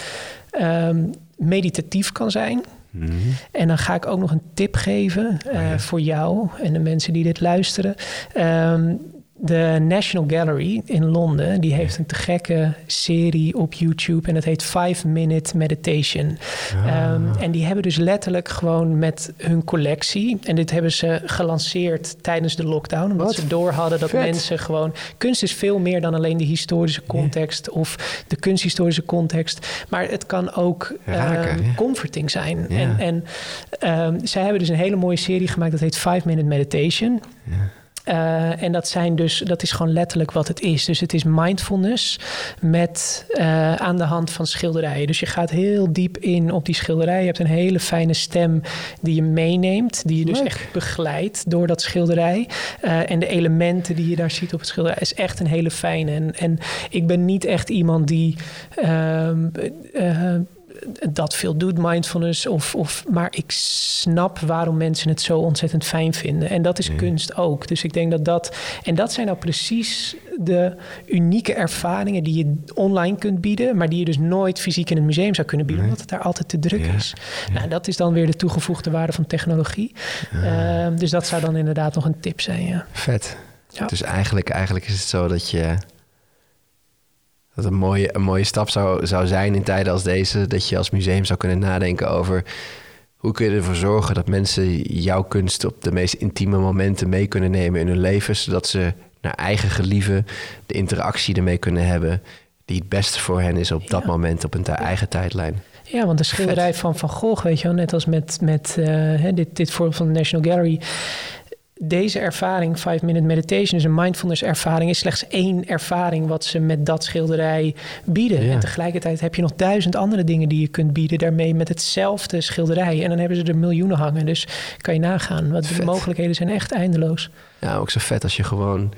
um, meditatief kan zijn. Mm -hmm. En dan ga ik ook nog een tip geven uh, oh ja. voor jou en de mensen die dit luisteren. De National Gallery in Londen, die heeft een te gekke serie op YouTube en dat heet Five Minute Meditation. Ah. Um, en die hebben dus letterlijk gewoon met hun collectie, en dit hebben ze gelanceerd tijdens de lockdown, omdat Wat? ze door hadden dat Vet. mensen gewoon. Kunst is veel meer dan alleen de historische context yeah. of de kunsthistorische context, maar het kan ook Raken, um, yeah. comforting zijn. Yeah. En, en um, zij hebben dus een hele mooie serie gemaakt dat heet Five Minute Meditation. Uh, en dat zijn dus, dat is gewoon letterlijk wat het is. Dus het is mindfulness met uh, aan de hand van schilderijen. Dus je gaat heel diep in op die schilderij. Je hebt een hele fijne stem die je meeneemt, die je dus Leuk. echt begeleidt door dat schilderij. Uh, en de elementen die je daar ziet op het schilderij is echt een hele fijne. En, en ik ben niet echt iemand die dat veel doet, mindfulness. Of, of, maar ik snap waarom mensen het zo ontzettend fijn vinden. En dat is ja. kunst ook. Dus ik denk dat dat. En dat zijn nou precies de unieke ervaringen die je online kunt bieden, maar die je dus nooit fysiek in het museum zou kunnen bieden, nee. omdat het daar altijd te druk ja. is. Ja. Nou, dat is dan weer de toegevoegde waarde van technologie. Uh, dus dat zou dan inderdaad nog een tip zijn. Ja. Vet. Dus eigenlijk, eigenlijk is het zo dat je dat een mooie, een mooie stap zou, zou zijn in tijden als deze. Dat je als museum zou kunnen nadenken over hoe kun je ervoor zorgen dat mensen jouw kunst op de meest intieme momenten mee kunnen nemen in hun leven. Zodat ze naar eigen gelieven de interactie ermee kunnen hebben die het beste voor hen is op ja. dat moment op een eigen tijdlijn. Ja, want de schilderij Vet. van Van Gogh, weet je wel, net als met, met uh, dit, dit voorbeeld van de National Gallery deze ervaring, 5 Minute Meditation, is een mindfulness ervaring, is slechts één ervaring wat ze met dat schilderij bieden. Ja. En tegelijkertijd heb je nog duizend andere dingen die je kunt bieden daarmee met hetzelfde schilderij. En dan hebben ze er miljoenen hangen. Dus kan je nagaan. Want de mogelijkheden zijn echt eindeloos. Ja, ook zo vet als je gewoon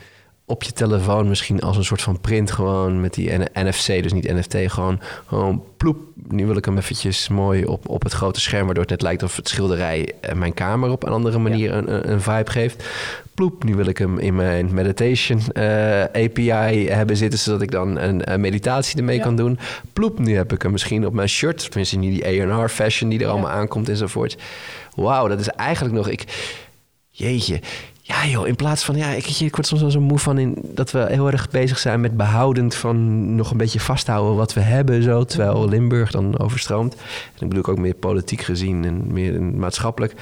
op je telefoon misschien als een soort van print gewoon met die NFC, dus niet NFT, gewoon, gewoon ploep. Nu wil ik hem eventjes mooi op, op het grote scherm, waardoor het net lijkt of het schilderij mijn kamer op een andere manier ja. een, een vibe geeft. Ploep, nu wil ik hem in mijn meditation uh, API hebben zitten, zodat ik dan een, een meditatie ermee ja. kan doen. Ploep, nu heb ik hem misschien op mijn shirt, tenminste niet die A&R fashion die er ja. allemaal aankomt enzovoort. Wauw, dat is eigenlijk nog... Ik, jeetje, ja joh, in plaats van, ja, ik, ik word soms wel zo moe van in, dat we heel erg bezig zijn met behoudend van nog een beetje vasthouden wat we hebben zo, terwijl Limburg dan overstroomt. En ik bedoel ook meer politiek gezien en meer maatschappelijk.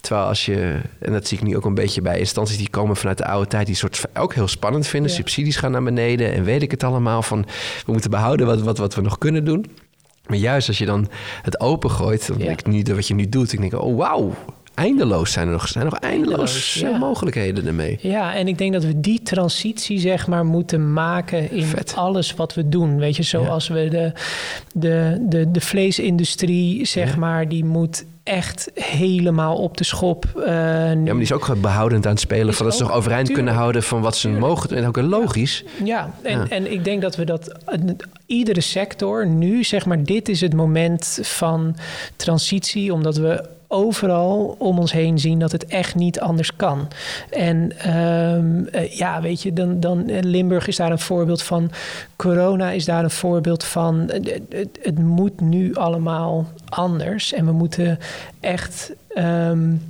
Terwijl als je, en dat zie ik nu ook een beetje bij instanties die komen vanuit de oude tijd, die soort ook heel spannend vinden. Ja. Subsidies gaan naar beneden en weet ik het allemaal van, we moeten behouden wat, wat, wat we nog kunnen doen. Maar juist als je dan het opengooit, dan ja. denk ik niet wat je nu doet. Ik denk, oh wauw, eindeloos zijn er nog, zijn nog eindeloos, ja. mogelijkheden ermee. Ja, en ik denk dat we die transitie zeg maar moeten maken in Vet. alles wat we doen. Weet je, zoals ja. we de, de, de, de vleesindustrie zeg ja. maar, die moet echt helemaal op de schop. Uh, ja, maar die is ook behoudend aan het spelen. Van dat ze toch overeind kunnen houden van wat ze mogen. En ook logisch. Ja, en, en ik denk dat we dat iedere sector nu, zeg maar, dit is het moment van transitie, omdat we overal om ons heen zien dat het echt niet anders kan. En ehm, eh, ja, weet je, dan, dan eh, Limburg is daar een voorbeeld van. Corona is daar een voorbeeld van. Het, het, het moet nu allemaal anders. En we moeten echt. Um,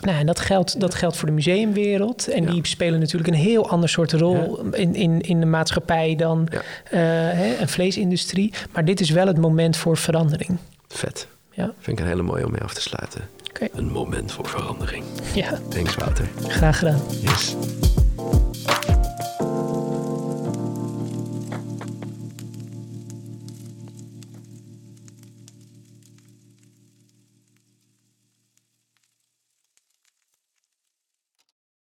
nou, en dat geldt, dat geldt voor de museumwereld. En die spelen natuurlijk een heel ander soort rol in, in, in de maatschappij dan ja. uh, een vleesindustrie. Maar dit is wel het moment voor verandering. Vet. Ja. Vind ik een hele mooie om mee af te sluiten. Okay. Een moment voor verandering. Ja. Thanks, Wouter. Graag gedaan. Yes.